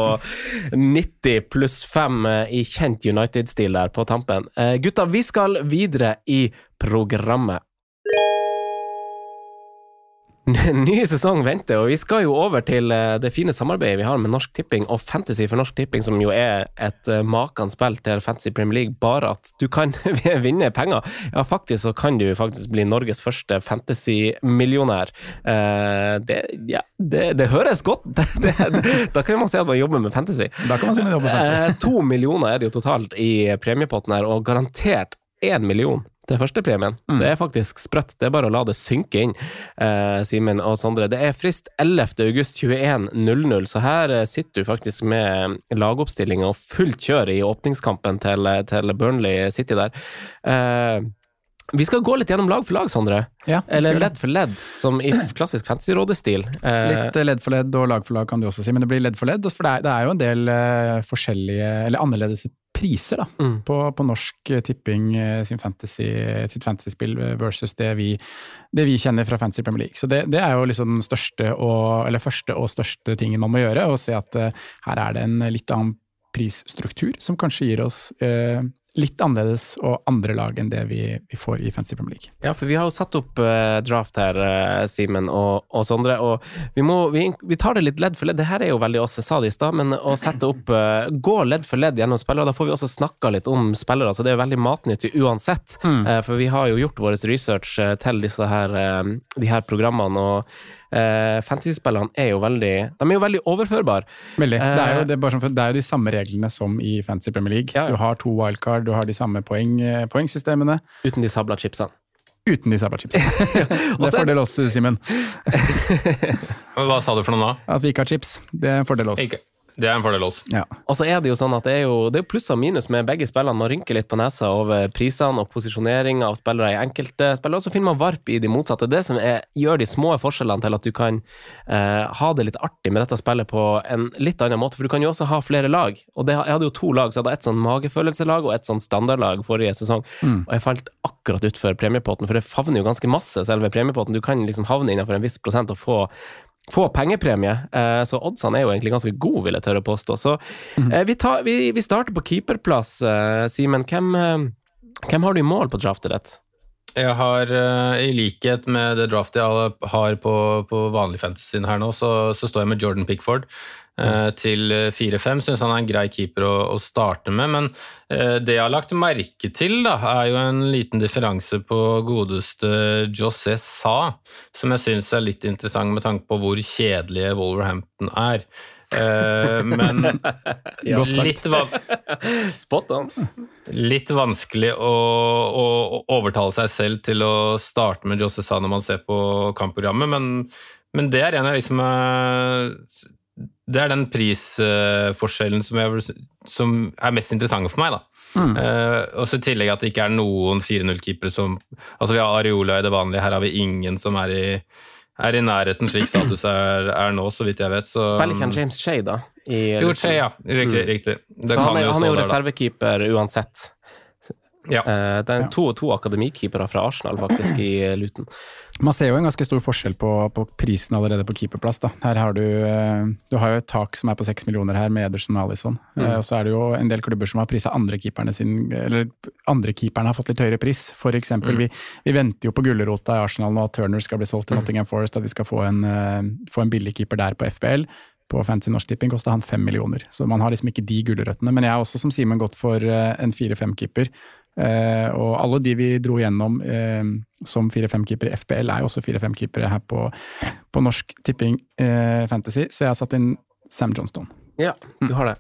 [SPEAKER 1] 90 pluss 5 i kjent United-stil der på tampen. Eh, gutta, vi skal videre i programmet. Ny sesong venter, og vi skal jo over til eh, det fine samarbeidet vi har med Norsk Tipping og Fantasy for Norsk Tipping, som jo er et makende spill til Fantasy Premier League, bare at du kan vinne penger. Ja, faktisk så kan du faktisk bli Norges første fantasy-millionær. Eh, det, ja, det, det høres godt det, Da kan man si at man jobber med fantasy.
[SPEAKER 2] Da kan man si man jobber med fantasy.
[SPEAKER 1] Eh, to millioner er det jo totalt i premiepotten her, og garantert én million til førstepremien.
[SPEAKER 2] Mm.
[SPEAKER 1] Det er faktisk sprøtt. Det er bare å la det synke inn, eh, Simen og Sondre. Det er frist 11. august 21.00, så her eh, sitter du faktisk med lagoppstillinga og fullt kjør i åpningskampen til, til Burnley City der. Eh, vi skal gå litt gjennom lag for lag, Sondre.
[SPEAKER 2] Ja,
[SPEAKER 1] Eller ledd for ledd, som i klassisk fantasy-rådestil.
[SPEAKER 2] Litt eh, ledd for ledd og lag for lag kan du også si, men det blir ledd for ledd. For det er, det er jo en del eh, forskjellige, eller annerledes priser da,
[SPEAKER 1] Mm.
[SPEAKER 2] på, på Norsk Tipping eh, sin fantasy, sitt fantasyspill eh, versus det vi, det vi kjenner fra Fantasy Premier League. Så det, det er jo liksom den og, eller første og største tingen man må gjøre, å se at uh, her er det en litt annen prisstruktur som kanskje gir oss eh, litt annerledes og andre lag enn det vi, vi får i Fancy Premier League.
[SPEAKER 1] Ja, for vi har jo satt opp uh, draft her, uh, Simen og, og Sondre, og vi, må, vi, vi tar det litt ledd for ledd. Det her er jo veldig oss, jeg sa det i stad, men å sette opp uh, Gå ledd for ledd gjennom spillere, da får vi også snakka litt om spillere, så det er veldig matnyttig uansett. Eh, for vi har jo gjort vår research til disse her, de her programmene, og eh, fantasyspillerne er jo veldig De er jo veldig overførbare.
[SPEAKER 2] Veldig. Det er, jo,
[SPEAKER 1] Eh,
[SPEAKER 2] det, er bare sånn, det er jo de samme reglene som i Fantasy Premier League.
[SPEAKER 1] Ja.
[SPEAKER 2] Du har to wildcard, du har de samme poeng, eh, poengsystemene.
[SPEAKER 1] Uten de sabla chipsene.
[SPEAKER 2] uten de sabla chipsene. det er fordel oss, Simen.
[SPEAKER 5] Hva sa du for noe nå?
[SPEAKER 2] At vi ikke har chips. Det er en fordel oss.
[SPEAKER 5] Ikke. Det er en fordel også.
[SPEAKER 2] Ja.
[SPEAKER 1] Og så er det jo sånn at det er jo, det er pluss og minus med begge spillene. Man rynker litt på nesa over prisene og posisjonering av spillere i enkelte spillere, og så finner man varp i de motsatte. Det som er, gjør de små forskjellene til at du kan eh, ha det litt artig med dette spillet på en litt annen måte, for du kan jo også ha flere lag. Og det, jeg hadde jo to lag, så jeg hadde et sånn magefølelselag og et sånn standardlag forrige sesong.
[SPEAKER 2] Mm.
[SPEAKER 1] Og jeg falt akkurat utfor premiepotten, for det favner jo ganske masse, selve premiepotten. Du kan liksom havne innenfor en viss prosent og få få pengepremie, eh, så oddsene er jo egentlig ganske gode, vil jeg tørre å påstå. Så eh, vi, tar, vi, vi starter på keeperplass, eh, Simen. Hvem, hvem har du i mål på draftet ditt?
[SPEAKER 5] Jeg har, i likhet med det draftet jeg har på, på vanlig fantasy her nå, så, så står jeg med Jordan Pickford til 4-5. Syns han er en grei keeper å, å starte med, men eh, det jeg har lagt merke til, da, er jo en liten differanse på godeste José Sa, som jeg syns er litt interessant med tanke på hvor kjedelige Wolverhampton er. Eh, men
[SPEAKER 2] Godt sagt.
[SPEAKER 5] litt, van
[SPEAKER 1] Spot on.
[SPEAKER 5] litt vanskelig å, å, overtale seg selv til å starte med José Sa når man ser på kampprogrammet, men, men det er en av liksom eh, Det er den prisforskjellen som, jeg, som er mest interessant for meg, da. Eh, og så i tillegg at det ikke er noen 4-0-keepere som Altså, vi har Areola i det vanlige, her har vi ingen som er i, er i nærheten slik status er, er nå, så vidt jeg vet. Så,
[SPEAKER 1] Spiller ikke han James Shay, da? I
[SPEAKER 5] Jo, Shay, ja. Riktig. riktig. Det
[SPEAKER 1] Så han er, han er jo reservekeeper uansett.
[SPEAKER 5] Ja.
[SPEAKER 1] Eh, Det er to, og to akademikeepere fra Arsenal, faktisk, i Luton.
[SPEAKER 2] Man ser jo en ganske stor forskjell på, på prisen allerede på keeperplass. Da. Her har du, eh, du har jo et tak som er på seks millioner her med Ederson og Alison. Mm. Og så er det jo en del klubber som har prisa andre keeperne sin, eller andre keeperne har fått litt høyere pris. For eksempel, vi, vi venter jo på gulrota i Arsenal nå at Turner skal bli solgt til Nottingham Forest, at vi skal få en, eh, få en billig keeper der på FBL. På Fancy Norsk Tipping kosta han fem millioner, så man har liksom ikke de gulrøttene. Men jeg er også som Simen gått for eh, en fire-fem-keeper. Eh, og alle de vi dro gjennom eh, som 4-5-keeper i FBL, er jo også 4-5-keepere her på, på Norsk Tipping eh, Fantasy, så jeg har satt inn Sam Johnstone.
[SPEAKER 1] Ja, du har det.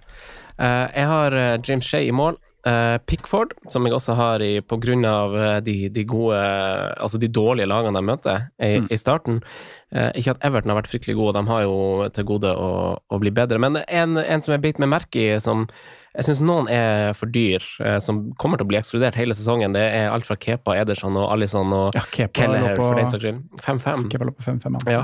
[SPEAKER 1] Eh, jeg har Jim James Shay i mål. Eh, Pickford, som jeg også har i, på grunn av eh, de, de gode Altså de dårlige lagene de møter i, i starten. Eh, ikke at Everton har vært fryktelig gode, de har jo til gode å, å bli bedre. Men en, en som jeg beit meg merke i, som jeg syns noen er for dyr, eh, som kommer til å bli ekskludert hele sesongen, det er alt fra Kepa, Ederson og Alison og
[SPEAKER 2] Ja,
[SPEAKER 1] Kelleher, for den saks skyld. 5-5.
[SPEAKER 2] Kepa lå på 5-5. han.
[SPEAKER 1] Ja.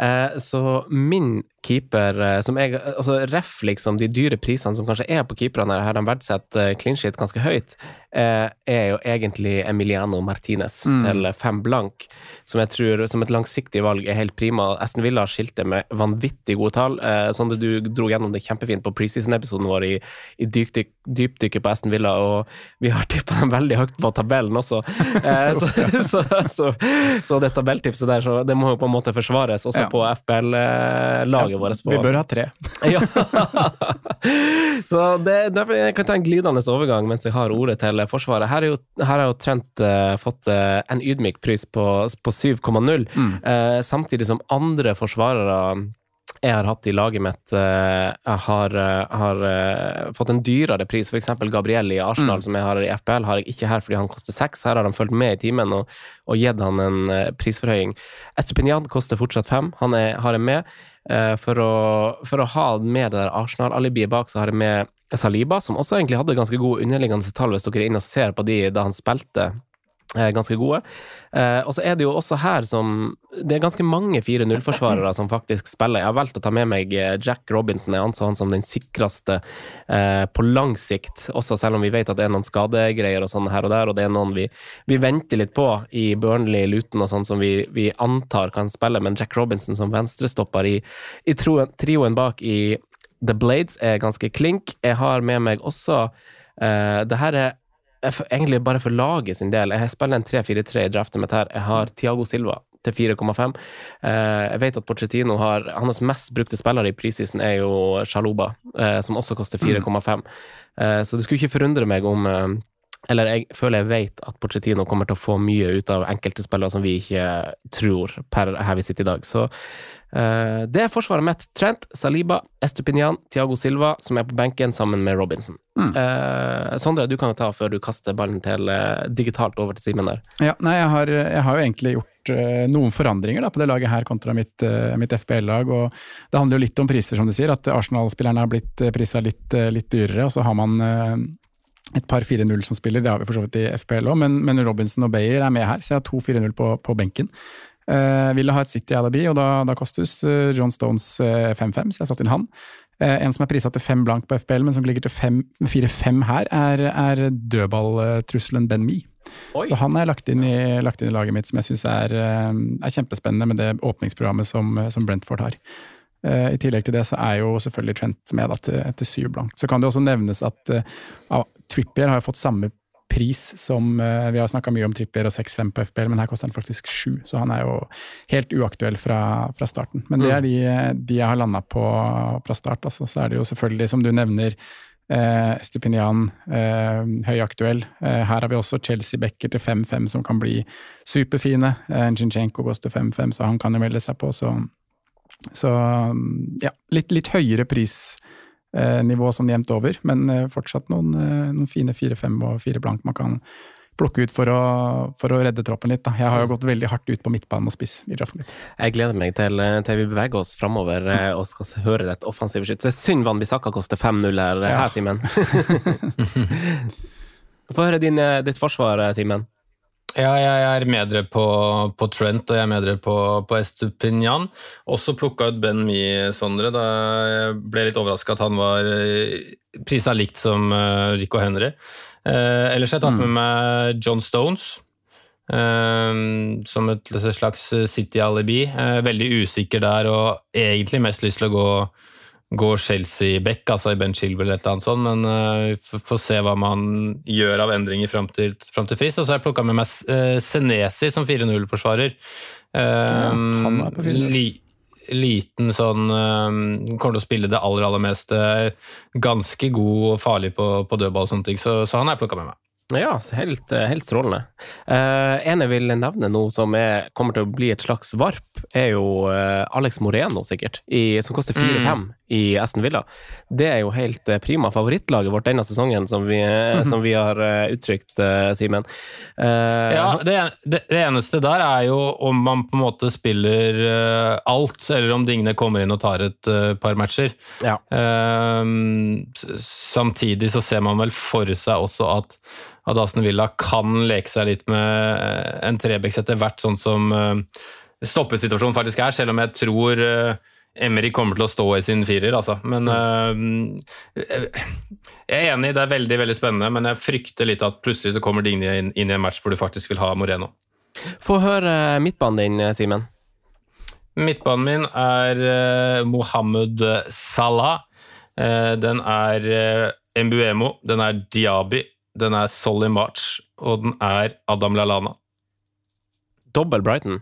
[SPEAKER 1] Eh, så min keeper, eh, som jeg Altså ref liksom de dyre prisene som kanskje er på keeperne her, de verdsetter eh, clean shit ganske høyt, er jo egentlig Emiliano Martinez
[SPEAKER 2] Mm.
[SPEAKER 1] til fem blank, som jeg tror som et langsiktig valg er helt prima. Aston Villa skilte med vanvittig gode tall. At du dro gjennom det kjempefint på preseason-episoden vår i, i dypdykk, dypdykket på Aston Villa, og vi har tippa dem veldig høyt på tabellen også. Så, så, så, så det tabelltipset der, så det må jo på en måte forsvares, også
[SPEAKER 2] Ja.
[SPEAKER 1] på FBL-laget vårt. på-
[SPEAKER 2] Vi bør ha tre.
[SPEAKER 1] ja. Så det, jeg kan ta en glidende overgang mens jeg har ordet til Forsvaret. Her er jo, her har jo Trent uh, fått uh, en ydmyk pris på, på 7,0, eh, samtidig som andre forsvarere jeg har hatt i laget mitt, jeg har, eh, har eh, fått en dyrere pris. Eksempel Gabriel i Arsenal, som jeg har i FPL, har jeg ikke her fordi han koster seks. Her har de fulgt med i timen og, og gitt han en eh, prisforhøying. Estupinian koster fortsatt fem. Han er, har jeg med. Eh, for, å, for å ha med det der Arsenal-alibiet bak, så har jeg med Saliba, som også egentlig hadde ganske gode underliggende tall, hvis dere er inne og ser på de da han spilte. Eh, Ganske gode. Eh, og så er det jo også her som Det er ganske mange 4-0-forsvarere som faktisk spiller. Jeg har valgt å ta med meg eh, Jack Robinson. Jeg anser han som den sikreste på lang sikt, også selv om vi vet at det er noen skadegreier og sånn her og der, og det er noen vi, vi venter litt på i Burnley, Luton og sånn, som vi, vi antar kan spille, men Jack Robinson som venstrestopper i, i trioen bak i The Blades er ganske klink. Jeg har med meg også Uh, Det her er jeg f- egentlig bare for laget sin del. Jeg spiller en 3-4-3 i draftet mitt her. Jeg har Tiago Silva til 4,5. Eh, jeg vet at Pochettino har Hans mest brukte spiller i prisisen er jo Sjaloba, eh, som også koster 4,5. Eh, så det skulle ikke forundre meg om eller jeg føler jeg vet at Pochettino kommer til å få mye ut av enkelte spillere som vi ikke tror per her vi sitter i dag. Så det er forsvaret mitt. Trent, Saliba, Estupinian, Tiago Silva, som er på benken sammen med Robinson. Mm. Uh, Sondre, du kan jo ta før du kaster ballen til uh, digitalt over til Simen der.
[SPEAKER 2] Ja, nei, jeg har, jeg har, jo egentlig gjort noen forandringer da, på det laget her kontra mitt, mitt FBL-lag. og Det handler jo litt om priser, som du sier. At Arsenal-spillerne har blitt prisa litt, litt, dyrere. og så har man et par 4-0 som spiller, det har vi for så vidt i FPL òg, men, men, Robinson og Bayer er med her, så jeg har to 4-0 på, på, benken. Uh, ville ha et City Alibi, og da, da kostes uh, John Stones uh, 5-5, så jeg satte inn han. En som er prisa til 5 blank på FPL, men som ligger til 4-5 her, er, er dødballtrusselen Ben Me. Oi. Så han er lagt inn, i, lagt inn i laget mitt, som jeg syns er, er, kjempespennende med det åpningsprogrammet som, som Brentford har. I tillegg til det så er jo selvfølgelig Trent med da, til, til syv blank. Så kan det også nevnes at uh, Trippier har fått samme pris som uh, Vi har snakka mye om tripper og 6-5 på FPL, men her koster han faktisk 7, så han er jo helt uaktuell fra, fra starten. Men det er mm. de, de jeg har landa på fra start. Altså. Så er det jo selvfølgelig, som du nevner, uh, Stupinian uh, høyaktuell. Uh, her har vi også Chelsea Becker til 5-5 som kan bli superfine. Uh, Zinchenko til 5-5, så han kan jo melde seg på. Så, så ja, litt, litt høyere pris Eh, nivå sånn jevnt over, men eh, fortsatt noen, eh, noen fine fire-fem og fire blank man kan plukke ut for å, for å, redde troppen litt. Da. Jeg har jo gått veldig hardt ut på midtbanen og spiss i draften mitt.
[SPEAKER 1] Jeg gleder meg til, til vi beveger oss framover og skal høre et offensivt skytt. Det er synd Van Bissaka koster 5-0 her, ja. her Simen. Få høre din, ditt forsvar, Simen.
[SPEAKER 5] Ja, jeg er med dere på, på, Trent og jeg er med dere på, på Estupinian. Også plukka ut Ben Mi, Sondre. Da jeg ble litt overraska at han var eh, prisa likt som uh, Rico Henry. Uh, ellers har jeg tatt med mm. meg John Stones. Uh, som et slags City-alibi. Uh, veldig usikker der og egentlig mest lyst til å gå går Chelsea back, altså i Ben Chilwell eller annet sånt, men uh, får se hva man gjør av endringer fram til, frem til frist. Og så har jeg plukka med meg uh, Senesi som 4-0-forsvarer. Uh, ja, han er på li, liten sånn Kommer til å spille det aller, aller meste. Ganske god og farlig på, på dødball og sånne ting, så, så han har jeg plukka med meg.
[SPEAKER 1] Ja, helt, helt strålende. Uh, en jeg vil nevne nå som er, kommer til å bli et slags varp, er jo uh, Alex Moreno, sikkert, i, som koster 4-5 mm. I Aston Villa. Det er jo helt uh, prima favorittlaget vårt denne sesongen, som vi, mm -hmm. som vi har uttrykt, Simen.
[SPEAKER 5] ja, det, det, eneste der er jo om man på en måte spiller alt, eller om Digne kommer inn og tar et par matcher.
[SPEAKER 1] Ja.
[SPEAKER 5] samtidig så ser man vel for seg også at at Aston Villa kan leke seg litt med eh, en Trebecks etter hvert, sånn som uh, stoppesituasjonen faktisk er, selv om jeg tror uh, Emry kommer til å stå i sin firer, altså. Men uh, jeg er enig, det er veldig veldig spennende, men jeg frykter litt at plutselig så kommer Digne inn, inn, i en match hvor du faktisk vil ha Moreno.
[SPEAKER 1] Få høre midtbanen din, Simen.
[SPEAKER 5] Midtbanen min er eh, uh, Mohammed Salah. Uh, den er Mbuemo, den er Diabi, den er Solly March, og den er Adam Lalana.
[SPEAKER 1] Dobbel Brighton?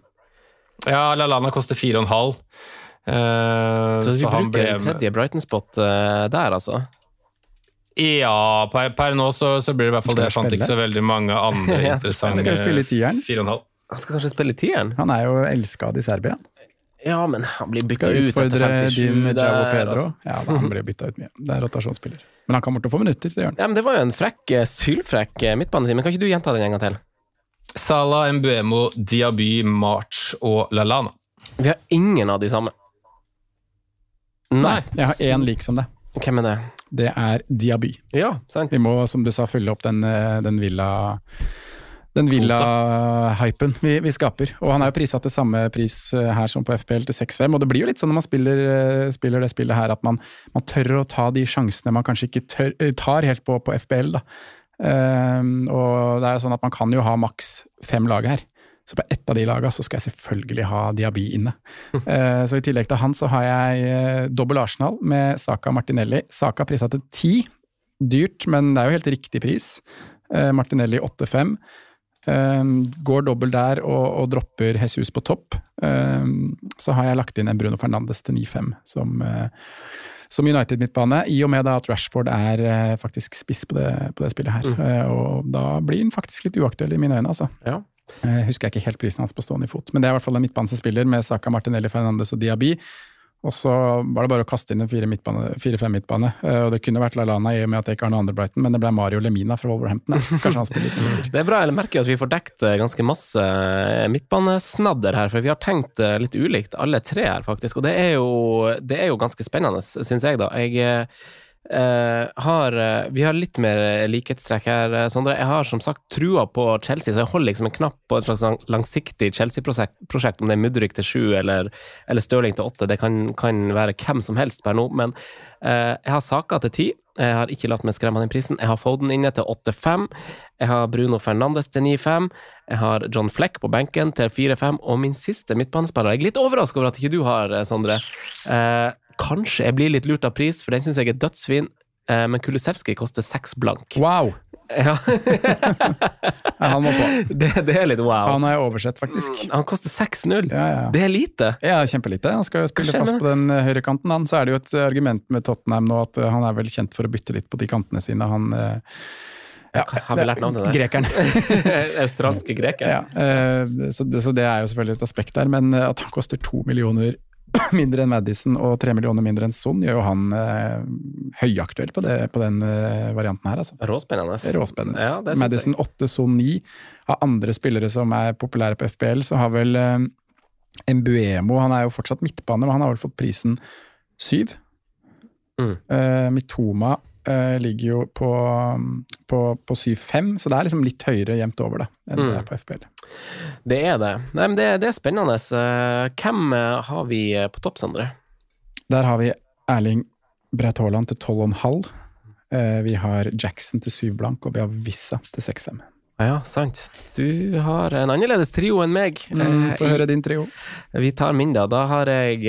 [SPEAKER 5] Ja, Lalana koster
[SPEAKER 1] 4,5 så vi så bruker ble... en tredje Brighton-spot uh, der, altså?
[SPEAKER 5] Ja, per, per nå så, så, blir det i hvert fall det. Jeg fant ikke så veldig mange andre interessante
[SPEAKER 2] Skal spille i tieren?
[SPEAKER 5] Fire og en halv.
[SPEAKER 1] Han skal kanskje spille i tieren?
[SPEAKER 2] Han er jo elskad i Serbia.
[SPEAKER 1] Ja, men han blir bytta ut
[SPEAKER 2] etter 57. Skal utfordre din Javo Pedro. Altså. Ja, han blir bytta ut mye. Det er rotasjonsspiller. Men han kommer til å få minutter, det gjør han.
[SPEAKER 1] Ja, men Det var jo en frekk, eh, sylfrekk eh, midtbane, men kan ikke du gjenta den en gang til?
[SPEAKER 5] Salah, Mbuemo, Diaby, March og Lalana.
[SPEAKER 1] Vi har ingen av de samme.
[SPEAKER 2] Nei. Jeg har én lik som det.
[SPEAKER 1] Hvem er det?
[SPEAKER 2] Det er Diaby.
[SPEAKER 1] Ja, sant.
[SPEAKER 2] Vi må, som du sa, følge opp den, eh, den villa den Villa-hypen vi, vi, skaper. Og han er jo prisa til samme pris eh, her som på FPL, til 6-5. Og det blir jo litt sånn når man spiller, eh, spiller det spillet her, at man, man, tør å ta de sjansene man kanskje ikke tør, tar helt på, på FPL. da. Um, og det er sånn at man kan jo ha maks fem lag her. Så på ett av de lagene så skal jeg selvfølgelig ha Diaby inne. uh, så i tillegg til han så har jeg uh, dobbel Arsenal med Saka Martinelli. Saka prisa til ti. Dyrt, men det er jo helt riktig pris. Uh, Martinelli 8-5. Um, går dobbel der og, og, dropper Jesus på topp. Så har jeg lagt inn en Bruno Fernandes til 9-5, som, som United-midtbane, i og med at Rashford er faktisk spiss på det, på det spillet her.
[SPEAKER 1] Mm.
[SPEAKER 2] Og da blir han faktisk litt uaktuell i mine øyne, altså.
[SPEAKER 1] Ja.
[SPEAKER 2] Eh, husker ikke helt prisen hans på stående fot, men det er i hvert fall en midtbane som spiller med Saka, Martinelli, Fernandes og Diaby. Og så var det bare å kaste inn en 4-5 midtbane. Eh, og det kunne vært Lailana i og med at det ikke har noe andre Brighton, men det ble Mario Lemina fra Wolverhampton. Kanskje han spiller litt mer
[SPEAKER 1] Det er bra, jeg merker at vi får dekt eh, ganske masse midtbanesnadder her, for vi har tenkt litt ulikt, alle tre her, faktisk. Og det er jo, det er jo ganske spennende, syns jeg, da. Jeg eh, har uh, Vi har litt mer likhetstrekk her, eh, Sondre. Jeg har som sagt trua på Chelsea, så jeg holder liksom en knapp på et slags langsiktig Chelsea-prosjekt, om det er Mudrik til sju eller, eller Stirling til åtte. Det kan, kan være hvem som helst per nå, men uh, jeg har Saka til ti. Jeg har ikke latt meg skremme av den prisen. Jeg har Foden inne til 8-5. Jeg har Bruno Fernandes til 9-5. Jeg har John Fleck på benken til 4-5. Og min siste midtbanespiller Jeg er litt overrasket over at ikke du har, eh, Sondre. Eh, kanskje jeg blir litt lurt av pris, for den syns jeg er dødsfin. Eh, men Kulusevski koster seks blank.
[SPEAKER 2] Wow!
[SPEAKER 1] Ja.
[SPEAKER 2] Han må på.
[SPEAKER 1] det, det er litt wow.
[SPEAKER 2] Han har jeg oversett, faktisk.
[SPEAKER 1] Han koster 6-0.
[SPEAKER 2] Ja, ja.
[SPEAKER 1] Det er lite.
[SPEAKER 2] Ja, kjempelite. Han skal jo spille fast på den eh, høyrekanten. Han. Så er det jo et argument med Tottenham nå at eh, han er vel kjent for å bytte litt på de kantene sine. Han eh, ja,
[SPEAKER 1] Har vi lært navnet der?
[SPEAKER 2] Grekeren.
[SPEAKER 1] Australske greker.
[SPEAKER 2] ja, eh, så, det, så det er jo selvfølgelig et aspekt der, men eh, at han koster to millioner mindre enn Madison og tre millioner mindre enn Son, gjør jo han eh, høyaktuell på, det, på den eh, varianten her, altså.
[SPEAKER 1] Råspennende.
[SPEAKER 2] Råspennende.
[SPEAKER 1] Ja, det
[SPEAKER 2] Madison 8, Son 9. Av andre spillere som er populære på FBL, så har vel eh, Mbuemo Han er jo fortsatt midtbane, men han har vel fått prisen 7.
[SPEAKER 1] Mm.
[SPEAKER 2] Eh, Mitoma eh, ligger jo på, på, på 7-5, så det er liksom litt høyere jevnt over da, enn det
[SPEAKER 1] Mm.
[SPEAKER 2] er på FPL.
[SPEAKER 1] Det er det. Nei, men det, det er spennende. Eh, Hvem eh, har vi på topp, Sondre?
[SPEAKER 2] Der har vi Erling Braut Haaland til 12,5. Uh, vi har Jackson til 7 blank, og vi har Vissa til 6-5.
[SPEAKER 1] Ja, sant. Du har en annerledes trio enn meg.
[SPEAKER 2] Mm, Få høre din trio.
[SPEAKER 1] Vi tar min, da. Da har jeg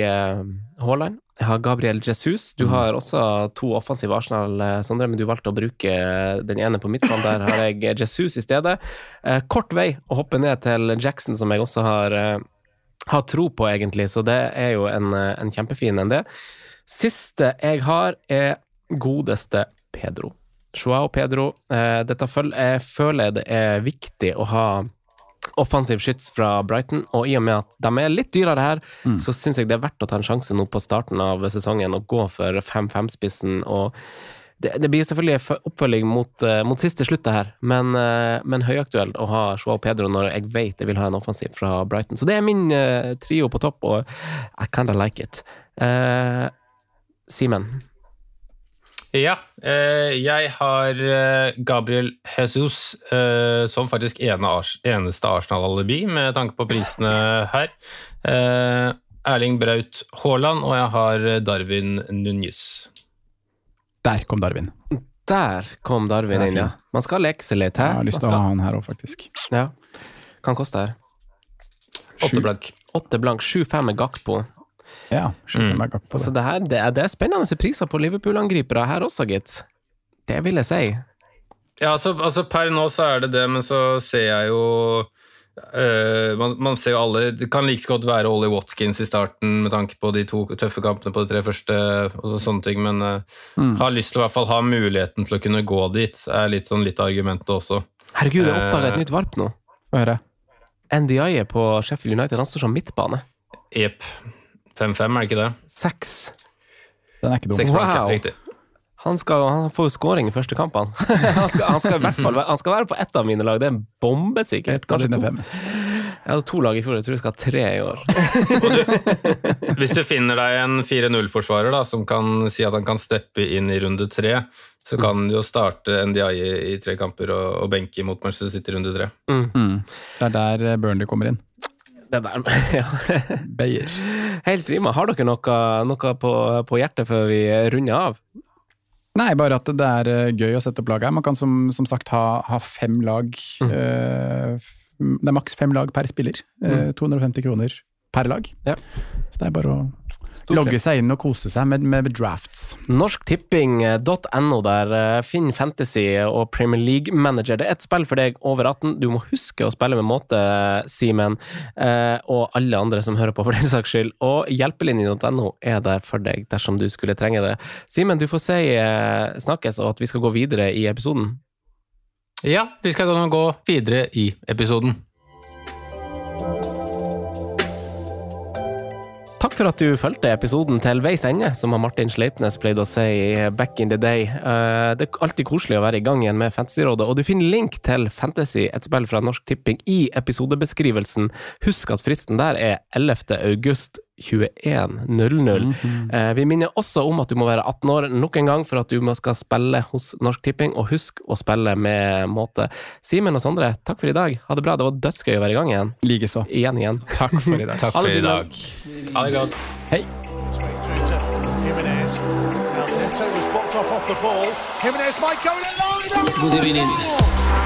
[SPEAKER 1] Haaland. Jeg har Gabriel Jesus. Du
[SPEAKER 2] Mm.
[SPEAKER 1] har også to offensive Arsenal, eh, Sondre, men du valgte å bruke eh, den ene på midtbanen. Der har jeg eh, Jesus i stedet. Eh, kort vei å hoppe ned til Jackson, som jeg også har, har tro på, egentlig, så det er jo en, en kjempefin en, det. Siste jeg har, er godeste Pedro. Joao Pedro. Eh, dette føl jeg føler det er viktig å ha offensiv skyts fra Brighton, og i og med at de er litt dyrere her,
[SPEAKER 2] Mm.
[SPEAKER 1] så syns jeg det er verdt å ta en sjanse nå på starten av sesongen og gå for 5-5-spissen. og det, det blir selvfølgelig oppfølging mot, eh, mot siste sluttet her, men, eh, men høyaktuelt å ha Joao Pedro når jeg vet jeg vil ha en offensiv fra Brighton. Så det er min eh, trio på topp, og I kinda like it. Uh, Simen.
[SPEAKER 5] Ja, eh, jeg har eh, Gabriel Jesus eh, som faktisk eneste Arsenal-alibi, med tanke på prisene her. Eh, Erling Braut Haaland, og jeg har Darwin Núñez.
[SPEAKER 2] Der kom Darwin.
[SPEAKER 1] Der kom Darwin inn, ja. Man skal leke seg litt
[SPEAKER 2] Jeg har lyst til å ha han her òg, faktisk.
[SPEAKER 1] Ja. Kan koste her.
[SPEAKER 5] Åtte blank.
[SPEAKER 1] Åtte blank, sju-fem er Gakpo.
[SPEAKER 2] Ja, mm. meg på
[SPEAKER 1] det.
[SPEAKER 2] det.
[SPEAKER 1] det, her, det, er, det er spennende priser på Liverpool-angripere her også, gitt. Det vil jeg si.
[SPEAKER 5] Ja, altså, altså per nå så er det det, men så ser jeg jo øh, man, man ser jo alle Det kan like godt være Ollie Watkins i starten med tanke på de to tøffe kampene på de tre første, og så, sånne ting, men øh,
[SPEAKER 2] Mm.
[SPEAKER 5] har lyst til å i hvert fall ha muligheten til å kunne gå dit. er litt sånn litt av argumentet også.
[SPEAKER 1] Herregud, jeg oppdaga et
[SPEAKER 5] Eh.
[SPEAKER 1] nytt varp nå.
[SPEAKER 2] Hva er det?
[SPEAKER 1] NDI på Sheffield United, han står som midtbane.
[SPEAKER 5] Jepp. 5-5, er det ikke det?
[SPEAKER 1] Seks.
[SPEAKER 2] Den er ikke dum.
[SPEAKER 5] Seks
[SPEAKER 1] Wow.
[SPEAKER 5] riktig.
[SPEAKER 1] Han, skal, han får jo scoring i første kampene. han, skal, han, skal i hvert fall, være- han skal være på ett av mine lag, det er bombesikkert. Kanskje to.
[SPEAKER 2] fem.
[SPEAKER 1] Jeg hadde to lag i fjor, jeg tror jeg skal ha tre i år.
[SPEAKER 5] Hvis du finner deg en 4-0-forsvarer da, som kan si at han kan steppe inn i runde tre, så kan du jo starte NDI i, i tre kamper og, og benke mot Manchester City i runde tre.
[SPEAKER 2] Mm. Det er der eh, Burnley kommer inn.
[SPEAKER 1] Det der, ja.
[SPEAKER 2] Beyer.
[SPEAKER 1] Helt prima. Har dere noe, noe på, på hjertet før vi runder av?
[SPEAKER 2] Nei, bare at det er eh, gøy å sette opp lag her. Man kan som, som sagt ha, ha fem lag.
[SPEAKER 1] Mm.
[SPEAKER 2] Uh, det er maks fem lag per spiller. Eh, 250 kroner per lag.
[SPEAKER 1] Ja.
[SPEAKER 2] Så det er bare å logge seg inn og kose seg med, med drafts.
[SPEAKER 1] Norsktipping.no der. eh, Finn Fantasy og Premier League Manager. Det er et spill for deg over 18. Du må huske å spille med måte, Simen, eh, og alle andre som hører på, for den saks skyld. Og hjelpelinjen.no er der for deg dersom du skulle trenge det. Simen, du får si eh, snakkes, og at vi skal gå videre i episoden.
[SPEAKER 5] Ja, vi skal gå videre i episoden.
[SPEAKER 1] Takk for at du fulgte episoden til veis ende, som Martin Sleipnes pleide å si back in the day. Eh, Det er alltid koselig å være i gang igjen med Fantasyrådet, og du finner link til Fantasy, et spill fra Norsk Tipping, i episodebeskrivelsen. Husk at fristen der er 11. august 21.00. Eh, Vi minner også om at du må være 18 år nok en gang for at du skal spille hos Norsk Tipping, og husk å spille med måte. Simen og Sondre, takk for i dag. Ha det bra. Det var dødsgøy å være i gang igjen.
[SPEAKER 2] Likeså.
[SPEAKER 1] Igjen, igjen.
[SPEAKER 2] Takk for i dag.
[SPEAKER 5] Takk for i dag. Ha det godt.
[SPEAKER 2] Hei.
[SPEAKER 4] Through